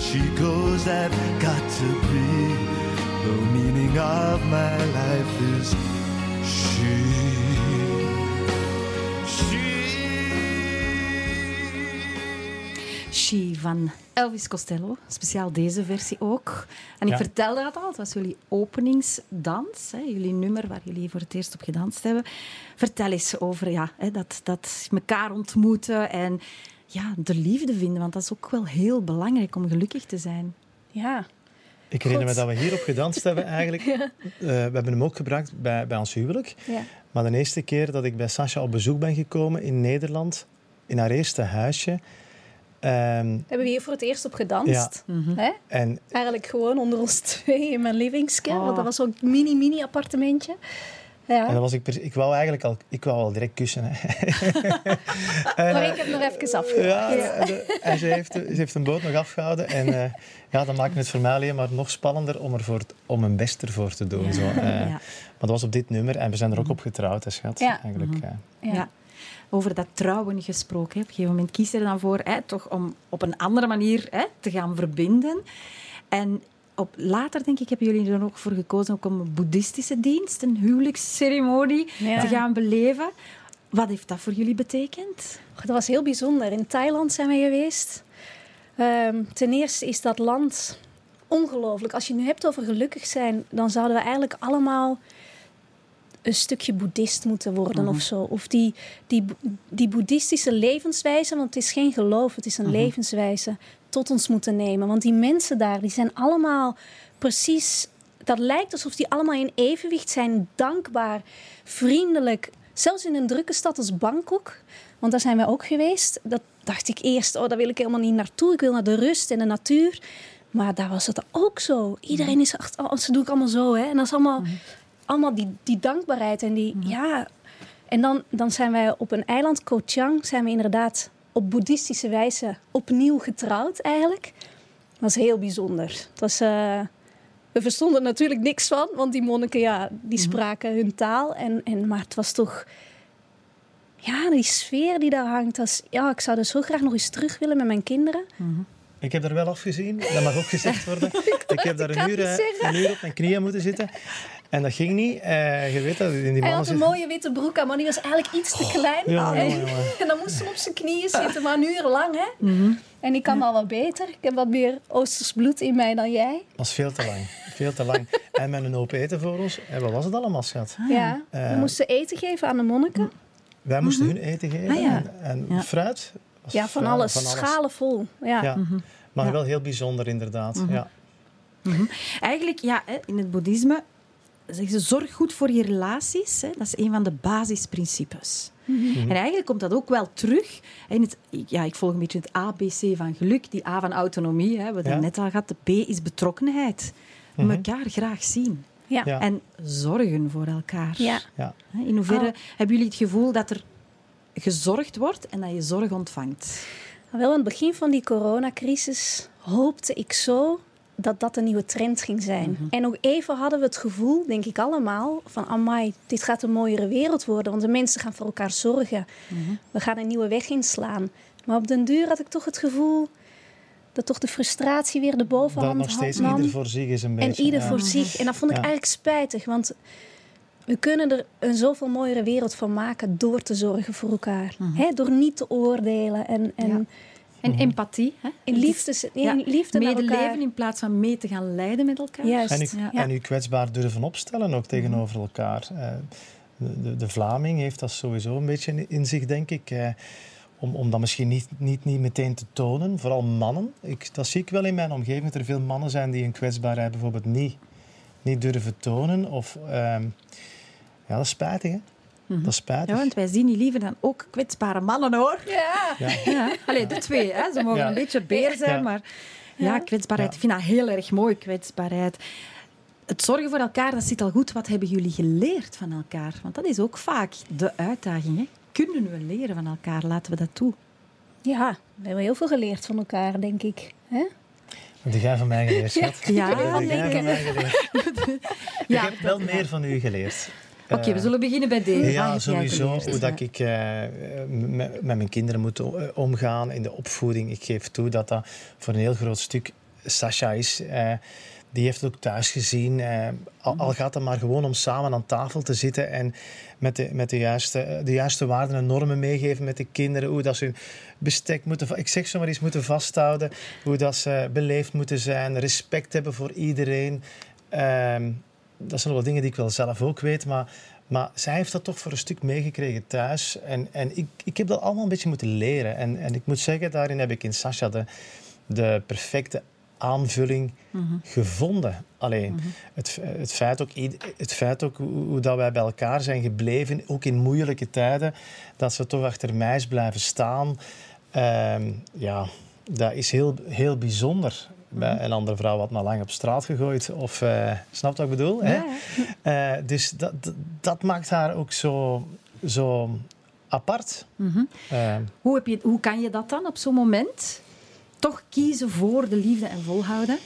she goes, I've got to be. The meaning of my life is she. She. She van Elvis Costello. Speciaal deze versie ook. En ik Ja. vertelde dat al, het was jullie openingsdans. Hè, jullie nummer waar jullie voor het eerst op gedanst hebben. Vertel eens over ja, hè, dat, dat elkaar ontmoeten en ja, de liefde vinden. Want dat is ook wel heel belangrijk om gelukkig te zijn. Ja, Ik herinner me dat we hierop gedanst hebben eigenlijk. Eh, we hebben hem ook gebruikt bij, bij ons huwelijk. ja. Maar de eerste keer dat ik bij Sascha op bezoek ben gekomen in Nederland, in haar eerste huisje. ehm, hebben we hier voor het eerst op gedanst. Hè? en Eigenlijk gewoon onder ons twee in mijn livingske. Oh. Want dat was zo'n mini-mini appartementje. Ja. En dan was ik, ik wou eigenlijk al, ik wou al direct kussen. Hè. maar ik heb nog even afgewacht. Ja, de- en ze heeft, ze heeft een boot nog afgehouden. En eh, ja, dat maakt het voor mij alleen maar nog spannender om, ervoor, t- om mijn best ervoor te doen. Ja. Zo, eh. Ja. Maar dat was op dit nummer en we zijn er ook op getrouwd, hè, schat. Ja. Eigenlijk, eh. Ja. Ja. Over dat trouwen gesproken. hè. Op een gegeven moment kies je er dan voor hè, toch om op een andere manier hè, te gaan verbinden. En op, later, denk ik, hebben jullie er ook voor gekozen ook om een boeddhistische dienst, een huwelijksceremonie, Ja. te gaan beleven. Wat heeft dat voor jullie betekend? Dat was heel bijzonder. In Thailand zijn we geweest. Ehm, ten eerste is dat land ongelooflijk. Als je het nu hebt over gelukkig zijn, dan zouden we eigenlijk allemaal een stukje boeddhist moeten worden of zo. Of die, die, die boeddhistische levenswijze, want het is geen geloof, het is een levenswijze, tot ons moeten nemen. Want die mensen daar, die zijn allemaal precies... Dat lijkt alsof die allemaal in evenwicht zijn, dankbaar, vriendelijk. Zelfs in een drukke stad als Bangkok, want daar zijn we ook geweest. Dat dacht ik eerst, oh, daar wil ik helemaal niet naartoe. Ik wil naar de rust en de natuur. Maar daar was het ook zo. Iedereen is echt, oh, ze doen het allemaal zo. Hè? En dat is allemaal, allemaal die, die dankbaarheid. En die, ja. En dan, dan zijn wij op een eiland, Koh Chang, zijn we inderdaad op boeddhistische wijze opnieuw getrouwd eigenlijk. Dat was heel bijzonder. Het was, eh, we verstonden er natuurlijk niks van, want die monniken, ja, die spraken hun taal. En, en, maar het was toch... Ja, die sfeer die daar hangt. Dat is, ja, ik zou er zo graag nog eens terug willen met mijn kinderen. Ik heb daar wel afgezien. Dat mag ook gezegd worden. ik heb daar een uur, een uur op mijn knieën moeten zitten. En dat ging niet. Eh, je weet dat, die Hij had een zitten... mooie witte broek aan, maar die was eigenlijk iets te klein. jongen, en, jongen, jongen. en dan moest hij op zijn knieën zitten, maar een uur lang. Hè? Mhm. En ik kan al wat beter. Ik heb wat meer Oosters bloed in mij dan jij. Dat was veel te lang. Veel te lang. En met een hoop eten voor ons. En wat was het allemaal, schat? Ja. Eh, We moesten eten geven aan de monniken. Wij moesten hun eten geven. Ah, ja. En, en Ja. fruit. was Ja, van fruit, alles. Schalen vol. Ja. Ja. Maar Ja. wel heel bijzonder, inderdaad. Ja. Eigenlijk, ja, hè, in het boeddhisme ze zorg goed voor je relaties. Hè. Dat is een van de basisprincipes. En eigenlijk komt dat ook wel terug. In het, ja, ik volg een beetje het ABC van geluk. Die A van autonomie, hè, we hebben Ja. het net al gehad. De B is betrokkenheid. Mhm. Elkaar graag zien. Ja. Ja. En zorgen voor elkaar. Ja. In hoeverre Oh. hebben jullie het gevoel dat er gezorgd wordt en dat je zorg ontvangt? Wel, aan het begin van die coronacrisis hoopte ik zo dat dat een nieuwe trend ging zijn. En ook even hadden we het gevoel, denk ik allemaal, van amai, dit gaat een mooiere wereld worden. Want de mensen gaan voor elkaar zorgen. We gaan een nieuwe weg inslaan. Maar op den duur had ik toch het gevoel dat toch de frustratie weer de Dat bovenhand nog steeds nam. ieder voor zich is een beetje. En ieder ja. voor zich. En dat vond ik Ja. eigenlijk spijtig. Want we kunnen er een zoveel mooiere wereld van maken door te zorgen voor elkaar. Hè, door niet te oordelen en, en Ja. En Mhm. empathie. Hè? in liefde, Ja. in liefde naar elkaar. Medeleven in plaats van mee te gaan lijden met elkaar. Juist. En u, Ja. en u kwetsbaar durven opstellen ook tegenover elkaar. Eh, de, de, de Vlaming heeft dat sowieso een beetje in- in zich, denk ik. eh, om, om dat misschien niet, niet, niet meteen te tonen. Vooral mannen. Ik, dat zie ik wel in mijn omgeving. Dat er veel mannen zijn die hun kwetsbaarheid bijvoorbeeld niet, niet durven tonen. Of, ehm, ja, dat is spijtig, hè? Dat is spijtig. Ja, want wij zien die liever dan ook kwetsbare mannen, hoor. Ja. Ja. Ja. Allee, de twee. Hè. Ze mogen Ja. een beetje beer zijn, Ja. maar ja, kwetsbaarheid. Ja. Ik vind dat heel erg mooi, kwetsbaarheid. Het zorgen voor elkaar, dat zit al goed. Wat hebben jullie geleerd van elkaar? Want dat is ook vaak de uitdaging. Hè. Kunnen we leren van elkaar? Laten we dat toe. ja, we hebben heel veel geleerd van elkaar, denk ik. Hè? Wat heb jij van mij geleerd, schat? Ja, geleerd? Ja, ik heb wel meer van u geleerd. Oké, we zullen beginnen bij deze. Ja, sowieso. Hoe dat ik eh, met, met mijn kinderen moet eh, omgaan in de opvoeding. Ik geef toe dat dat voor een heel groot stuk Sasha is. Eh, die heeft het ook thuis gezien. Eh, al, al gaat het maar gewoon om samen aan tafel te zitten en met de, met de, juiste, eh, de juiste waarden en normen meegeven met de kinderen. Hoe dat ze hun bestek moeten, ik zeg zo maar eens, moeten vasthouden. Hoe dat ze beleefd moeten zijn, respect hebben voor iedereen. Ehm, dat zijn wel dingen die ik wel zelf ook weet, maar, maar zij heeft dat toch voor een stuk meegekregen thuis. En, en ik, ik heb dat allemaal een beetje moeten leren. En, en ik moet zeggen, daarin heb ik in Sasha de, de perfecte aanvulling gevonden. Alleen het, het, feit ook, het feit ook hoe, hoe dat wij bij elkaar zijn gebleven, ook in moeilijke tijden, dat ze toch achter mij is blijven staan, ehm, ja, dat is heel, heel bijzonder. Bij een andere vrouw had maar lang op straat gegooid. Of, eh snap wat ik bedoel? hè? Ja. Eh, dus dat, dat, dat maakt haar ook zo, zo apart. Mhm. Eh, Hoe, heb je, hoe kan je dat dan op zo'n moment? Toch kiezen voor de liefde en volhouden?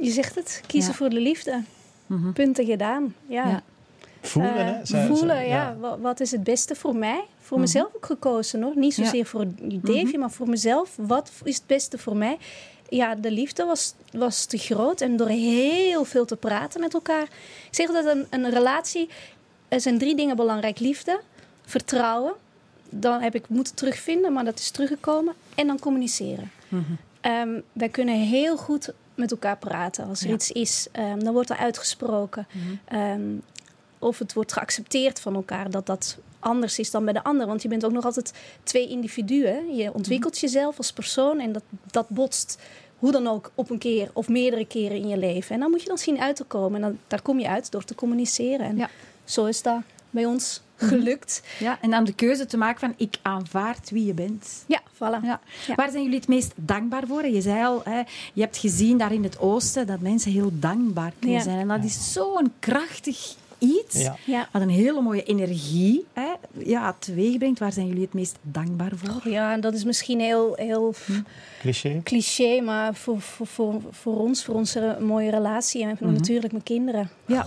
Je zegt het, kiezen Ja. voor de liefde. Mhm. Punten gedaan. Ja. Ja. voelen, hè? Zij- voelen, zij- ja. Wa- Wat is het beste voor mij? Voor Mhm. mezelf ook gekozen hoor. Niet zozeer Ja. voor Davy, maar voor mezelf. Wat is het beste voor mij? Ja, de liefde was, was te groot. En door heel veel te praten met elkaar. Ik zeg dat een, een relatie... Er zijn drie dingen belangrijk. Liefde, vertrouwen. Dan heb ik moeten terugvinden, maar dat is teruggekomen. En dan communiceren. Mhm. Ehm, wij kunnen heel goed met elkaar praten. Als er Ja. iets is, ehm, dan wordt er uitgesproken. Mhm. Ehm, of het wordt geaccepteerd van elkaar dat dat anders is dan bij de ander. Want je bent ook nog altijd twee individuen. Je ontwikkelt Mhm. jezelf als persoon en dat, dat botst hoe dan ook op een keer of meerdere keren in je leven. En dan moet je dan zien uit te komen. En dan, daar kom je uit door te communiceren. En Ja. zo is dat bij ons gelukt. Ja, en dan de keuze te maken van ik aanvaard wie je bent. Ja, voilà. Ja. Ja. Waar zijn jullie het meest dankbaar voor? Je zei al, hè, je hebt gezien daar in het oosten dat mensen heel dankbaar kunnen zijn. En dat is zo'n krachtig iets. Ja. Wat een hele mooie energie hè, ja, teweeg brengt. Waar zijn jullie het meest dankbaar voor? Ja, en dat is misschien heel, heel Cliché. cliché, maar voor, voor, voor, voor ons, voor onze mooie relatie en Mhm. natuurlijk mijn kinderen. Ja.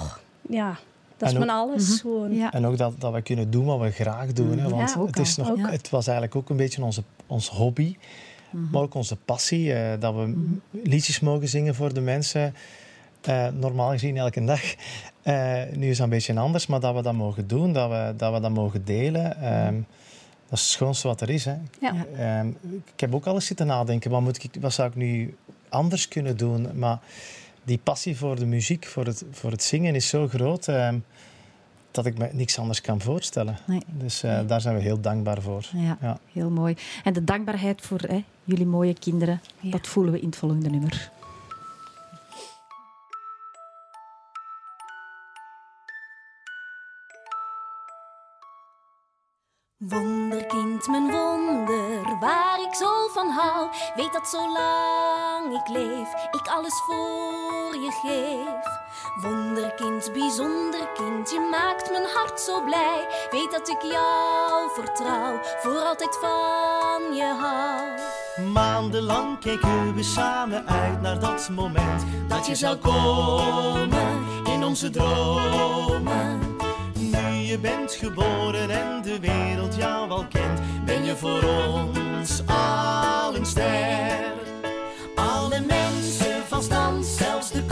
Ja, dat is ook- van alles. Mhm. Gewoon. Ja. En ook dat, dat we kunnen doen wat we graag doen. Hè? Want Ja, ook het, is nog, Ook. het was eigenlijk ook een beetje onze, ons hobby. maar ook onze passie. eh, dat we liedjes mogen zingen voor de mensen. Eh, normaal gezien elke dag. Eh, nu is dat een beetje anders, maar dat we dat mogen doen, dat we dat, we dat mogen delen. ehm, dat is het schoonste wat er is. Hè. Ja. Ehm, ik heb ook al eens zitten nadenken, wat, moet ik, wat zou ik nu anders kunnen doen? Maar die passie voor de muziek, voor het, voor het zingen is zo groot ehm, dat ik me niks anders kan voorstellen. Nee. Dus eh, daar zijn we heel dankbaar voor. Ja, Ja. heel mooi. En de dankbaarheid voor hè, jullie mooie kinderen, Ja. dat voelen we in het volgende nummer. Wonderkind, mijn wonder, waar ik zo van hou. Weet dat zolang ik leef, ik alles voor je geef. Wonderkind, bijzonder kind, je maakt mijn hart zo blij. Weet dat ik jou vertrouw, voor altijd van je hou. Maandenlang keken we samen uit naar dat moment dat je zou komen in onze dromen. Je bent geboren en de wereld jou al kent, ben je voor ons al een ster. Alle mensen van stand, zelfs de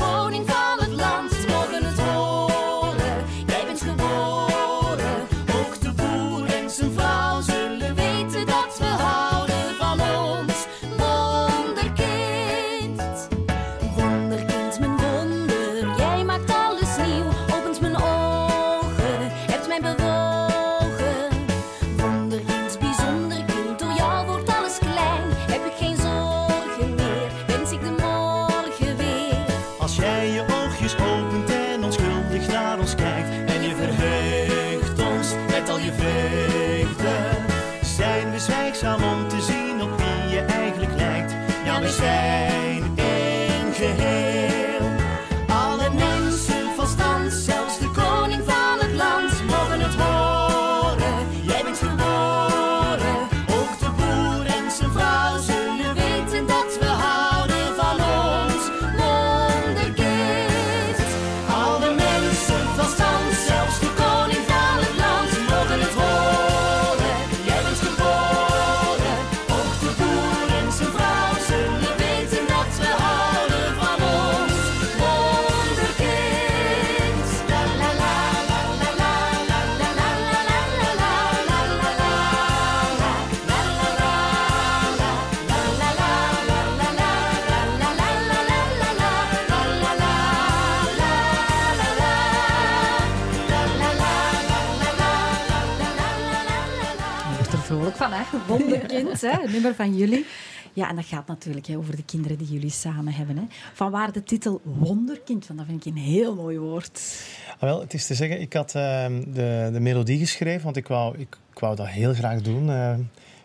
Hè? Een nummer van jullie. Ja, en dat gaat natuurlijk hè, over de kinderen die jullie samen hebben. Hè. Vanwaar de titel Wonderkind, want dat vind ik een heel mooi woord. Ah, wel, het is te zeggen, ik had ehm, de, de melodie geschreven, want ik wou, ik, ik wou dat heel graag doen. Eh,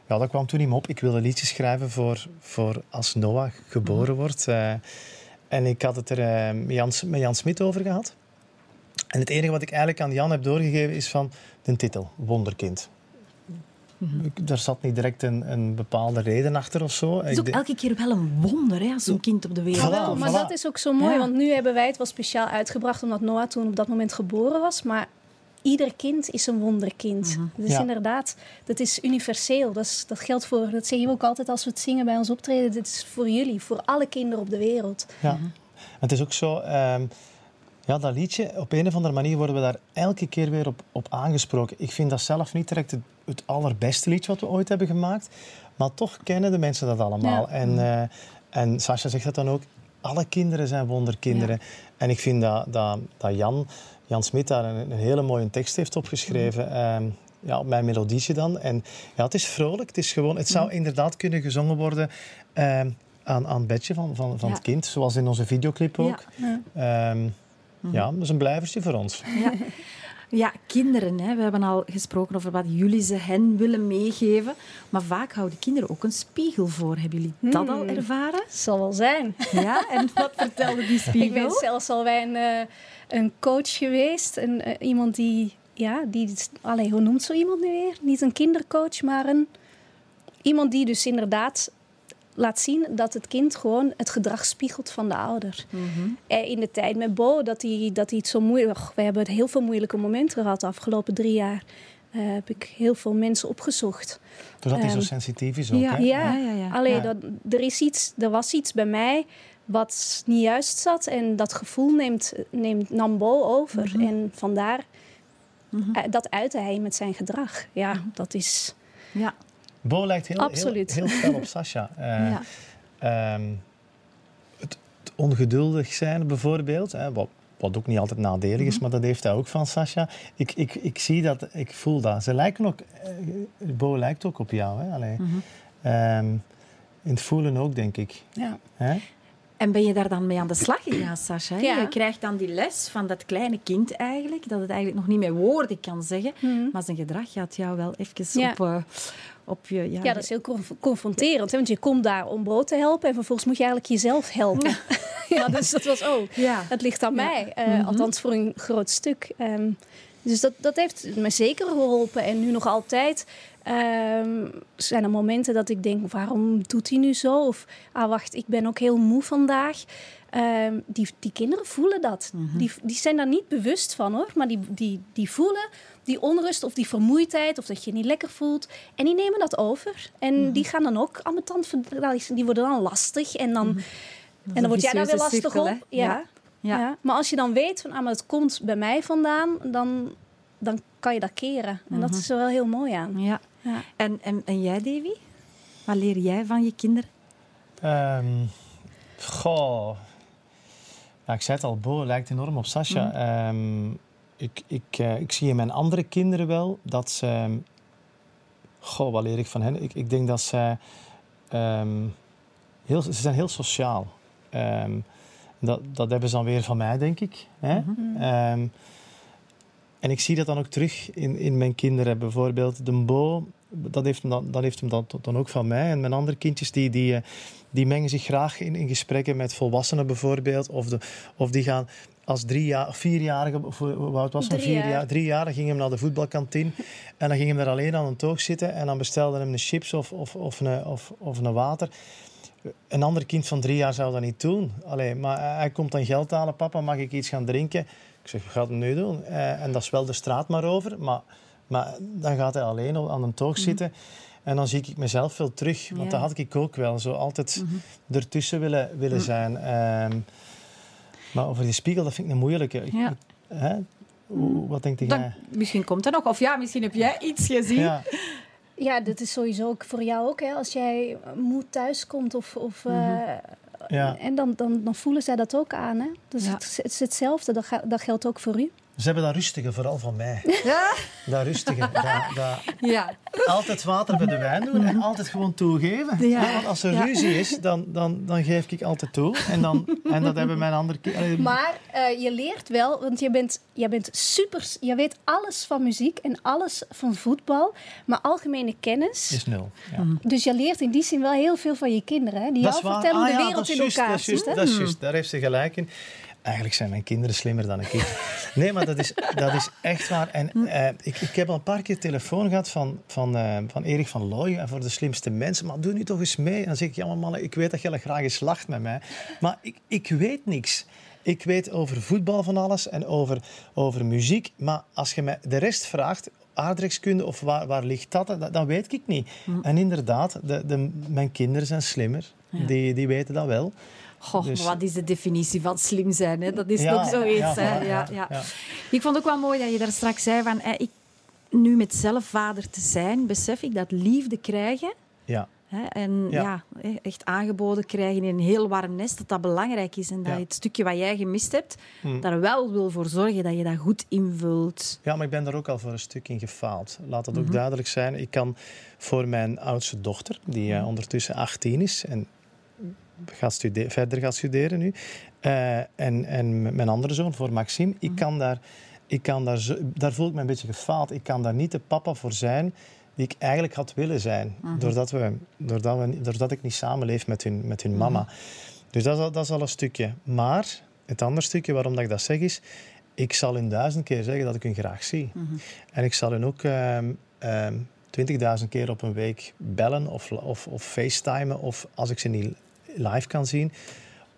ja, dat kwam toen niet meer op. Ik wilde liedjes schrijven voor, voor als Noah geboren wordt. Eh, en ik had het er met Jan, met Jan Smit over gehad. En het enige wat ik eigenlijk aan Jan heb doorgegeven is van de titel, Wonderkind. Ik- Daar zat niet direct een, een bepaalde reden achter of zo. Het is Ik ook elke keer wel een wonder hè, als zo'n kind op de wereld Voilà, Wel, komt. maar voilà. dat is ook zo mooi, Ja. want nu hebben wij het wel speciaal uitgebracht omdat Noah toen op dat moment geboren was. Maar ieder kind is een wonderkind. Dus Ja. inderdaad, dat is universeel. Dat, is, dat geldt voor, dat zeggen we ook altijd als we het zingen bij ons optreden. Dit is voor jullie, voor alle kinderen op de wereld. Ja. Het is ook zo, ehm, ja, dat liedje, op een of andere manier worden we daar elke keer weer op, op aangesproken. Ik vind dat zelf niet direct het, het allerbeste liedje wat we ooit hebben gemaakt, maar toch kennen de mensen dat allemaal. Ja. En, eh en Sascha zegt dat dan ook, alle kinderen zijn wonderkinderen. En ik vind dat, dat, dat Jan, Jan Smit daar een, een hele mooie tekst heeft opgeschreven. ehm, ja, op mijn melodietje dan. En ja, het is vrolijk. Het, is gewoon, het zou inderdaad kunnen gezongen worden ehm, aan, aan het bedje van, van, van Ja. het kind. Zoals in onze videoclip ook. Ja. Ehm, ja, dat is een blijvertje voor ons. Ja. Kinderen. Hè. We hebben al gesproken over wat jullie ze hen willen meegeven. Maar vaak houden kinderen ook een spiegel voor. Hebben jullie dat al ervaren? Zal wel zijn. Ja, en wat vertelde die Ik spiegel? ben zelfs al bij een, eh, een coach geweest. Een, eh, iemand die, ja, die, allee, hoe noemt zo iemand nu weer? Niet een kindercoach, maar een, iemand die dus inderdaad laat zien dat het kind gewoon het gedrag spiegelt van de ouder. Eh, In de tijd met Bo, dat hij, dat hij het zo moeilijk... we hebben heel veel moeilijke momenten gehad de afgelopen drie jaar. eh, heb ik heel veel mensen opgezocht. Doordat hij zo Ehm, sensitief is ook, ja. hè? Ja, ja, ja. alleen Ja. dat, er, is iets, er was iets bij mij wat niet juist zat. En dat gevoel neemt, neemt nam Bo over. Mhm. En vandaar, Mhm. eh, dat uitte hij met zijn gedrag. Ja, dat is... Ja. Bo lijkt heel, heel, Absoluut. heel fel op Sasha. Eh, ja. ehm, het, het ongeduldig zijn bijvoorbeeld, hè, wat, wat ook niet altijd nadelig Mhm. is, maar dat heeft hij ook van Sasha. Ik, ik, ik zie dat, ik voel dat. Ze lijken ook, eh, Bo lijkt ook op jou. Hè? Allee. Mhm. Ehm, in het voelen ook, denk ik. Ja. Hè? En ben je daar dan mee aan de slag gegaan, Sascha? hè? Ja. Je krijgt dan die les van dat kleine kind eigenlijk, dat het eigenlijk nog niet met woorden kan zeggen, Mhm. maar zijn gedrag gaat jou wel even Ja. op, eh, op je... Ja, Ja, dat is heel conf- confronterend. Hè? Want je komt daar om brood te helpen en vervolgens moet je eigenlijk jezelf helpen. Ja, dus dat was ook. Ja. Het ligt aan mij, eh, Mhm. althans voor een groot stuk. Ehm, dus dat, dat heeft me zeker geholpen. En nu nog altijd ehm, zijn er momenten dat ik denk, waarom doet hij nu zo? Of, ah wacht, ik ben ook heel moe vandaag. Ehm, die, die kinderen voelen dat. Mhm. die, die zijn daar niet bewust van hoor. Maar die, die, die voelen die onrust of die vermoeidheid of dat je je niet lekker voelt. En die nemen dat over. En Mhm. die gaan dan ook ambetant, ver- die worden dan lastig. En dan, is en dan word jij daar weer lastig cirkel, op. Ja. Ja. Ja. Ja. Maar als je dan weet van, ah, maar het komt bij mij vandaan, dan, dan kan je dat keren. En dat Mhm. is er wel heel mooi aan. Ja. Ja. En, en, en jij, Davy? Wat leer jij van je kinderen? Ehm, goh. Ja, ik zei het al, Bo lijkt enorm op Sasha. Ehm, ik, ik, eh, ik zie in mijn andere kinderen wel dat ze... Goh, wat leer ik van hen? Ik, ik denk dat ze... ehm, heel, ze zijn heel sociaal. Ehm, dat, dat hebben ze dan weer van mij, denk ik. Hè? Mhm. Ehm, en ik zie dat dan ook terug in, in mijn kinderen. Bijvoorbeeld de Bo, dat heeft hem dan, dat heeft hem dan, dan ook van mij. En mijn andere kindjes, die, die, eh, die mengen zich graag in, in gesprekken met volwassenen bijvoorbeeld. Of, de, of die gaan als drie jaar, vierjarige, of oud was hij? Drie Vier jaar. jaar. Drie jaar, dan ging hem naar de voetbalkantine. En dan ging hem daar alleen aan een toog zitten. En dan bestelde hem een chips of, of, of, een, of, of een water. Een ander kind van drie jaar zou dat niet doen. Allee, maar hij komt dan geld halen. Papa, mag ik iets gaan drinken? Ik zeg, wat gaat hem nu doen? Eh, en dat is wel de straat maar over. Maar, maar dan gaat hij alleen aan een toog zitten. En dan zie ik mezelf veel terug. Want Ja. dat had ik ook wel. Zo altijd Mhm. ertussen willen, willen zijn. Ehm, maar over die spiegel, dat vind ik een moeilijke. Ja. hè? Hoe- Wat denkt jij? Dan, misschien komt er nog. Of ja, misschien heb jij iets gezien. Ja, Ja, dat is sowieso ook voor jou ook. Hè? Als jij moe thuis komt of... of eh, ja. En dan, dan, dan voelen zij dat ook aan. Hè? Dus Ja. het, het is hetzelfde. Dat, ga- dat geldt ook voor u. Ze hebben dat rustige, vooral van mij. Ja. Dat rustige. dat, dat, Ja. altijd water bij de wijn doen en altijd gewoon toegeven. Ja. Ja, want als er Ja. ruzie is, dan, dan, dan geef ik altijd toe. En, dan, en dat hebben mijn andere kinderen... Maar eh, je leert wel, want je bent, je bent super... Je weet alles van muziek en alles van voetbal. Maar algemene kennis... Is nul. Ja. Dus je leert in die zin wel heel veel van je kinderen. Hè? Die Dat jou vertellen hoe Ah de ja, wereld in juist, elkaar dat is juist, zit. Dat is juist, daar heeft ze gelijk in. Eigenlijk zijn mijn kinderen slimmer dan ik. Nee, maar dat is, dat is echt waar. En eh, ik, ik heb al een paar keer telefoon gehad van, van, eh, van Erik van Looijen voor de slimste mensen. Maar doe nu toch eens mee. En dan zeg ik, ja maar mannen, ik weet dat jij graag eens lacht met mij. Maar ik, ik weet niks. Ik weet over voetbal van alles en over, over muziek. Maar als je mij de rest vraagt, aardrijkskunde of waar, waar ligt dat, dat, dat weet ik niet. En inderdaad, de, de, mijn kinderen zijn slimmer. Die, die weten dat wel. Goh, Dus- maar wat is de definitie van slim zijn? Hè? Dat is Ja, toch zoiets. ja, Ja. Ik vond ook wel mooi dat je daar straks zei van... ik, nu met zelf vader te zijn, besef ik dat liefde krijgen... Ja. Hè, en ja. Echt aangeboden krijgen in een heel warm nest, dat dat belangrijk is. En dat het stukje wat jij gemist hebt, Hm. daar wel wil voor zorgen dat je dat goed invult. Ja, maar ik ben daar ook al voor een stuk in gefaald. Laat dat Mhm. ook duidelijk zijn. Ik kan voor mijn oudste dochter, die Mhm. eh, ondertussen 18 is en gaat stude- verder gaat studeren nu, eh, en, en mijn andere zoon, voor Maxime, ik Mhm. kan daar, ik kan daar, daar voel ik me een beetje gefaald. Ik kan daar niet de papa voor zijn die ik eigenlijk had willen zijn. Mhm. doordat, we, doordat, we, doordat ik niet samenleef met hun, met hun mama. Dus dat is, al, dat is al een stukje. Maar het andere stukje waarom dat ik dat zeg is... Ik zal hun duizend keer zeggen dat ik hun graag zie. En ik zal hun ook ehm, ehm, twintigduizend keer op een week bellen of, of, of facetimen. Of als ik ze niet live kan zien.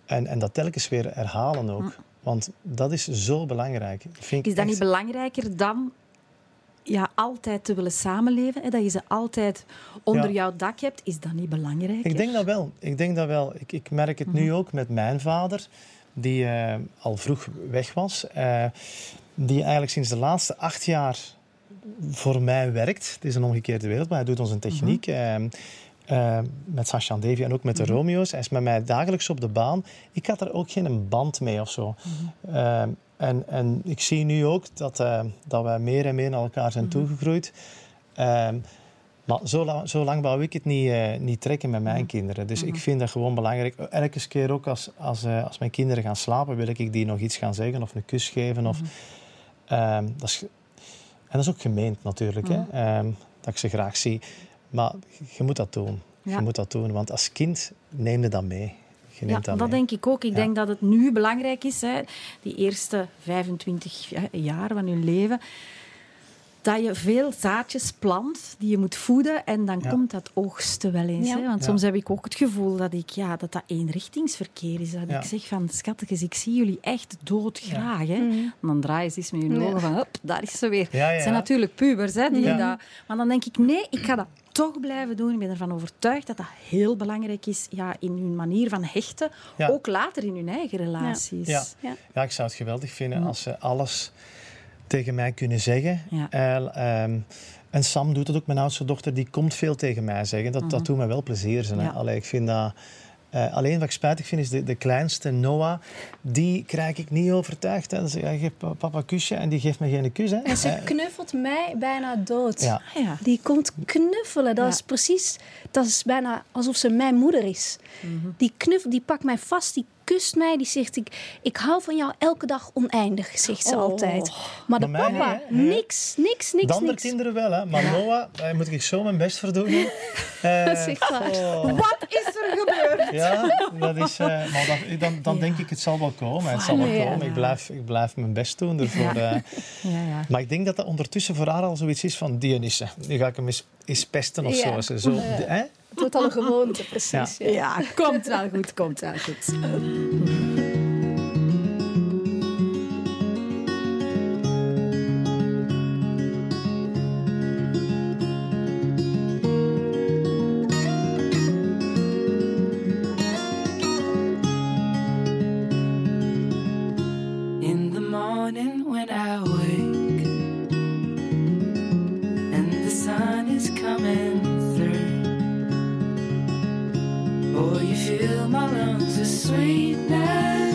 En, en dat telkens weer herhalen ook. Want dat is zo belangrijk. Vind ik Is dat echt- niet belangrijker dan ja, altijd te willen samenleven, hè, dat je ze altijd onder Ja. jouw dak hebt, is dat niet belangrijk? Ik denk dat wel. Ik, denk dat wel. ik, ik merk het nu ook met mijn vader, die eh, al vroeg weg was. eh, die eigenlijk sinds de laatste acht jaar voor mij werkt. Het is een omgekeerde wereld, maar hij doet onze techniek. eh, eh, met Sasha en Davy en ook met de Romeo's. Hij is met mij dagelijks op de baan. Ik had er ook geen band mee of zo. Eh, en, en ik zie nu ook dat, eh, dat wij meer en meer naar elkaar zijn toegegroeid. Eh, maar zo lang, zo lang wou ik het niet, eh, niet trekken met mijn kinderen. Dus ik vind dat gewoon belangrijk. Elke keer ook als, als, als mijn kinderen gaan slapen, wil ik die nog iets gaan zeggen of een kus geven. Of, Ehm, dat is, en dat is ook gemeend natuurlijk, hè? Ehm, dat ik ze graag zie. Maar je moet dat doen. Ja. Je moet dat doen, want als kind neem je dat mee. Je Ja, dat dat mee. denk ik ook. Ik Ja. denk dat het nu belangrijk is, hè, die eerste 25 ja, jaar van je leven, dat je veel zaadjes plant die je moet voeden en dan Ja. komt dat oogsten wel eens. Ja. Hè? Want Ja. soms heb ik ook het gevoel dat ik, ja, dat, dat eenrichtingsverkeer is. Dat Ja. ik zeg van, schatjes, ik zie jullie echt doodgraag. Hè? Mhm. En dan draaien ze eens met hun ogen van, hop, daar is ze weer. Ja, ja, Het zijn natuurlijk pubers. Hè, die Ja. dat, maar dan denk ik, nee, ik ga dat toch blijven doen. Ik ben ervan overtuigd dat dat heel belangrijk is ja, in hun manier van hechten. Ja. Ook later in hun eigen relaties. Ja. Ja. Ja, ik zou het geweldig vinden als ze alles tegen mij kunnen zeggen. Ja. Eh, ehm, en Sam doet het ook, mijn oudste dochter, die komt veel tegen mij zeggen. Dat, dat doet me wel plezier. Allee, ik vind dat... eh, alleen wat ik spijtig vind is de, de kleinste, Noah, die krijg ik niet overtuigd. Hè. Dan zeg ik, geef papa een kusje en die geeft me geen kus. Hè. En ze Eh, knuffelt mij bijna dood. ja. Ah, ja. Die komt knuffelen. Dat Ja. is precies, dat is bijna alsof ze mijn moeder is. Die knuffelt, die pakt mij vast, die kust mij, die zegt ik, ik hou van jou elke dag oneindig, zegt ze Oh. altijd. Maar de Maar papa? Nee. niks, niks, niks, De andere niks. kinderen wel, hè. maar Noah, daar moet ik zo mijn best voor doen. Eh, oh. Wat is er gebeurd? Ja, dat is, eh, maar dat, dan, dan denk ik, het zal wel komen. Het zal wel Ja. komen. Ik blijf, ik blijf mijn best doen ervoor. Ja. eh. Ja, ja. Maar ik denk dat dat ondertussen voor haar al zoiets is van... Eh, nu ga ik hem eens, eens pesten of Ja. zo. Zo, hè? Het wordt al een gewoonte, precies. Ja. Ja, komt wel goed, komt wel goed. In fill my lungs with sweetness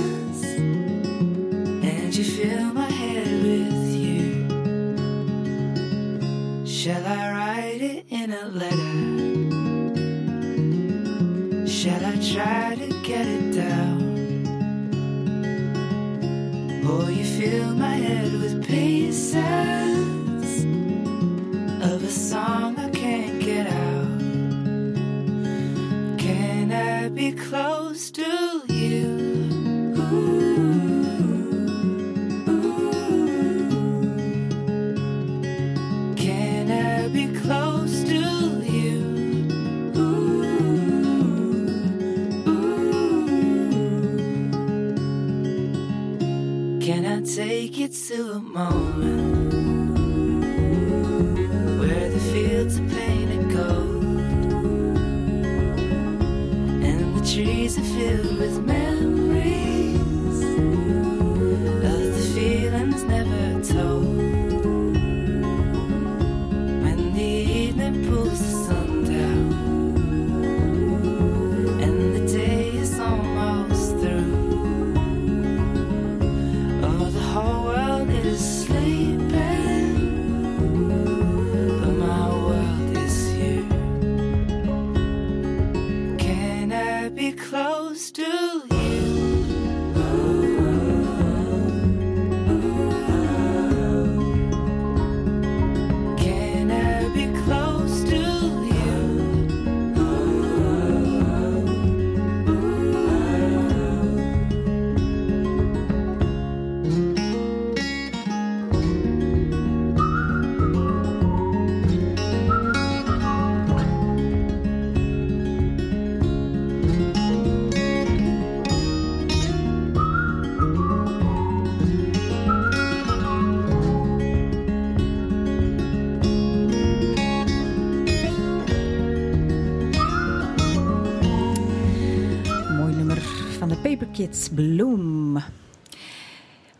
Kids Bloom.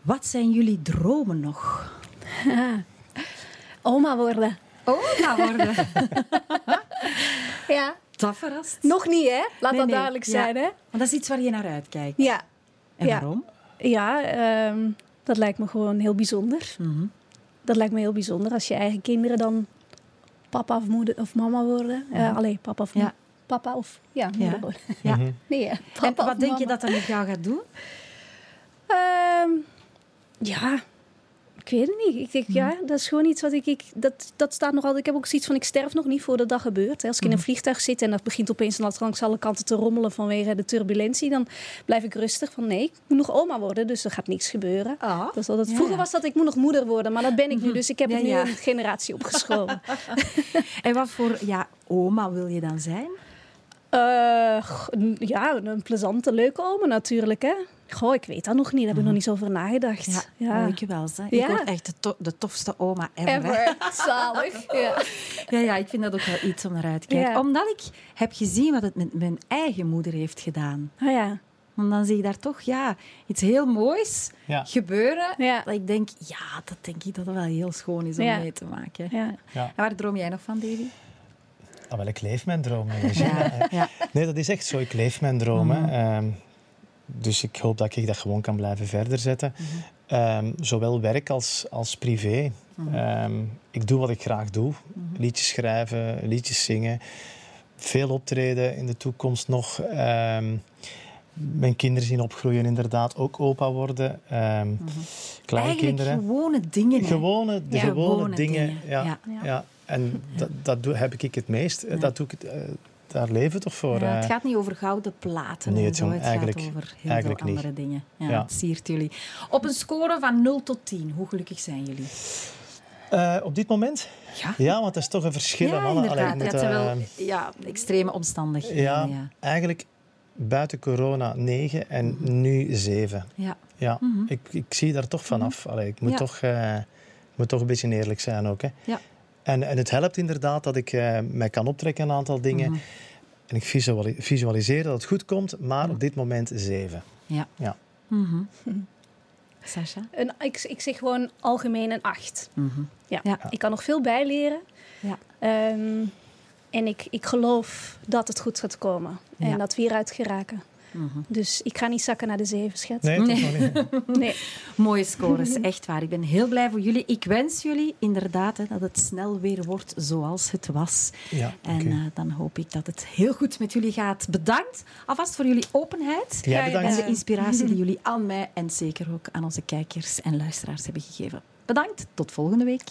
Wat zijn jullie dromen nog? Oma worden. Oma worden. Ja. Dat verrast. Nog niet, hè? Laat Nee, dat nee. duidelijk Ja. zijn, hè? Want dat is iets waar je naar uitkijkt. Ja. En ja. waarom? Ja, ehm, dat lijkt me gewoon heel bijzonder. Mhm. Dat lijkt me heel bijzonder als je eigen kinderen dan papa of moeder of mama worden. Eh allee, papa of Ja. Papa of ja, Ja. Ja. Mhm. Nee, En wat of denk je dat dat met jou gaat doen? Ehm, ja, ik weet het niet. Ik denk, ja, dat is gewoon iets wat ik... ik dat, dat staat nog altijd... Ik heb ook zoiets van, ik sterf nog niet voordat dat gebeurt. hè. Als ik in een vliegtuig zit en dat begint opeens langs alle kanten te rommelen vanwege de turbulentie, dan blijf ik rustig van, nee, ik moet nog oma worden, dus er gaat niks gebeuren. Ah. Dat is altijd, Ja, vroeger ja. was dat, ik moet nog moeder worden, maar dat ben ik nu. Dus ik heb Ja, het nu ja. een generatie opgeschoven. En wat voor ja, oma wil je dan zijn? Eh, ja, een plezante, leuke oma natuurlijk, hè. Goh, ik weet dat nog niet. Daar heb ik nog niet zo over nagedacht. Ja, oh, ik wel. Hè. Ik Ja. word echt de, to- de tofste oma ever. hè. Ever. Zalig. Ja. Ja, ja, ik vind dat ook wel iets om naar uit te kijken. Ja. Omdat ik heb gezien wat het met mijn eigen moeder heeft gedaan. Ah ja. Want dan zie je daar toch ja, iets heel moois Ja. gebeuren. Ja. Dat ik denk, ja, dat denk ik dat het wel heel schoon is om Ja. mee te maken. Ja. Ja. En waar droom jij nog van, Davy? Ah, wel, ik leef mijn droom. Ja, ja. Nee, dat is echt zo. Ik leef mijn dromen. Ehm, dus ik hoop dat ik dat gewoon kan blijven verder zetten. Ehm, zowel werk als, als privé. Ehm, ik doe wat ik graag doe. Liedjes schrijven, liedjes zingen. Veel optreden in de toekomst nog. Mijn kinderen zien opgroeien, inderdaad. Ook opa worden. Ehm Eigenlijk Kleinkinderen. gewone dingen. hè. Gewone, de Ja. gewone, Gewone dingen. dingen, Ja, ja. En dat, dat doe, heb ik het meest. Eh, Dat doe ik, eh, daar leven we toch voor. Ja, het eh. gaat niet over gouden platen. Nee, het zo. gaat over heel eigenlijk veel niet. andere dingen. Ja, Ja. Siert jullie. Op een score van 0 tot 10, hoe gelukkig zijn jullie? Op dit moment? Ja, Ja, want dat is toch een verschil. ja inderdaad. Allee, ik wel ja, extreme omstandigheden. ja, Ja. eigenlijk buiten corona 9 en nu 7. Ja. Ja, ik, ik zie daar toch vanaf. Allee, ik moet, Ja. toch, ik moet toch een beetje eerlijk zijn ook. Hè. Ja. En, en het helpt inderdaad dat ik eh, mij kan optrekken een aantal dingen. Mhm. En ik visuali- visualiseer dat het goed komt, maar op dit moment 7. Ja. Ja. Mhm. Sasha? Een, ik, ik zeg gewoon algemeen een acht. Mhm. Ja. Ja. Ik kan nog veel bijleren. Ja. Ehm, en ik, ik geloof dat het goed gaat komen. En Ja. dat we hieruit geraken. Mhm. Dus ik ga niet zakken naar de zeven, schat. Nee, toch nog niet. Nee. Mooie scores, echt waar. Ik ben heel blij voor jullie. Ik wens jullie inderdaad hè, dat het snel weer wordt zoals het was. Ja, En eh, dan hoop ik dat het heel goed met jullie gaat. Bedankt alvast voor jullie openheid. Bedankt. En de inspiratie die jullie aan mij en zeker ook aan onze kijkers en luisteraars hebben gegeven. Bedankt, tot volgende week.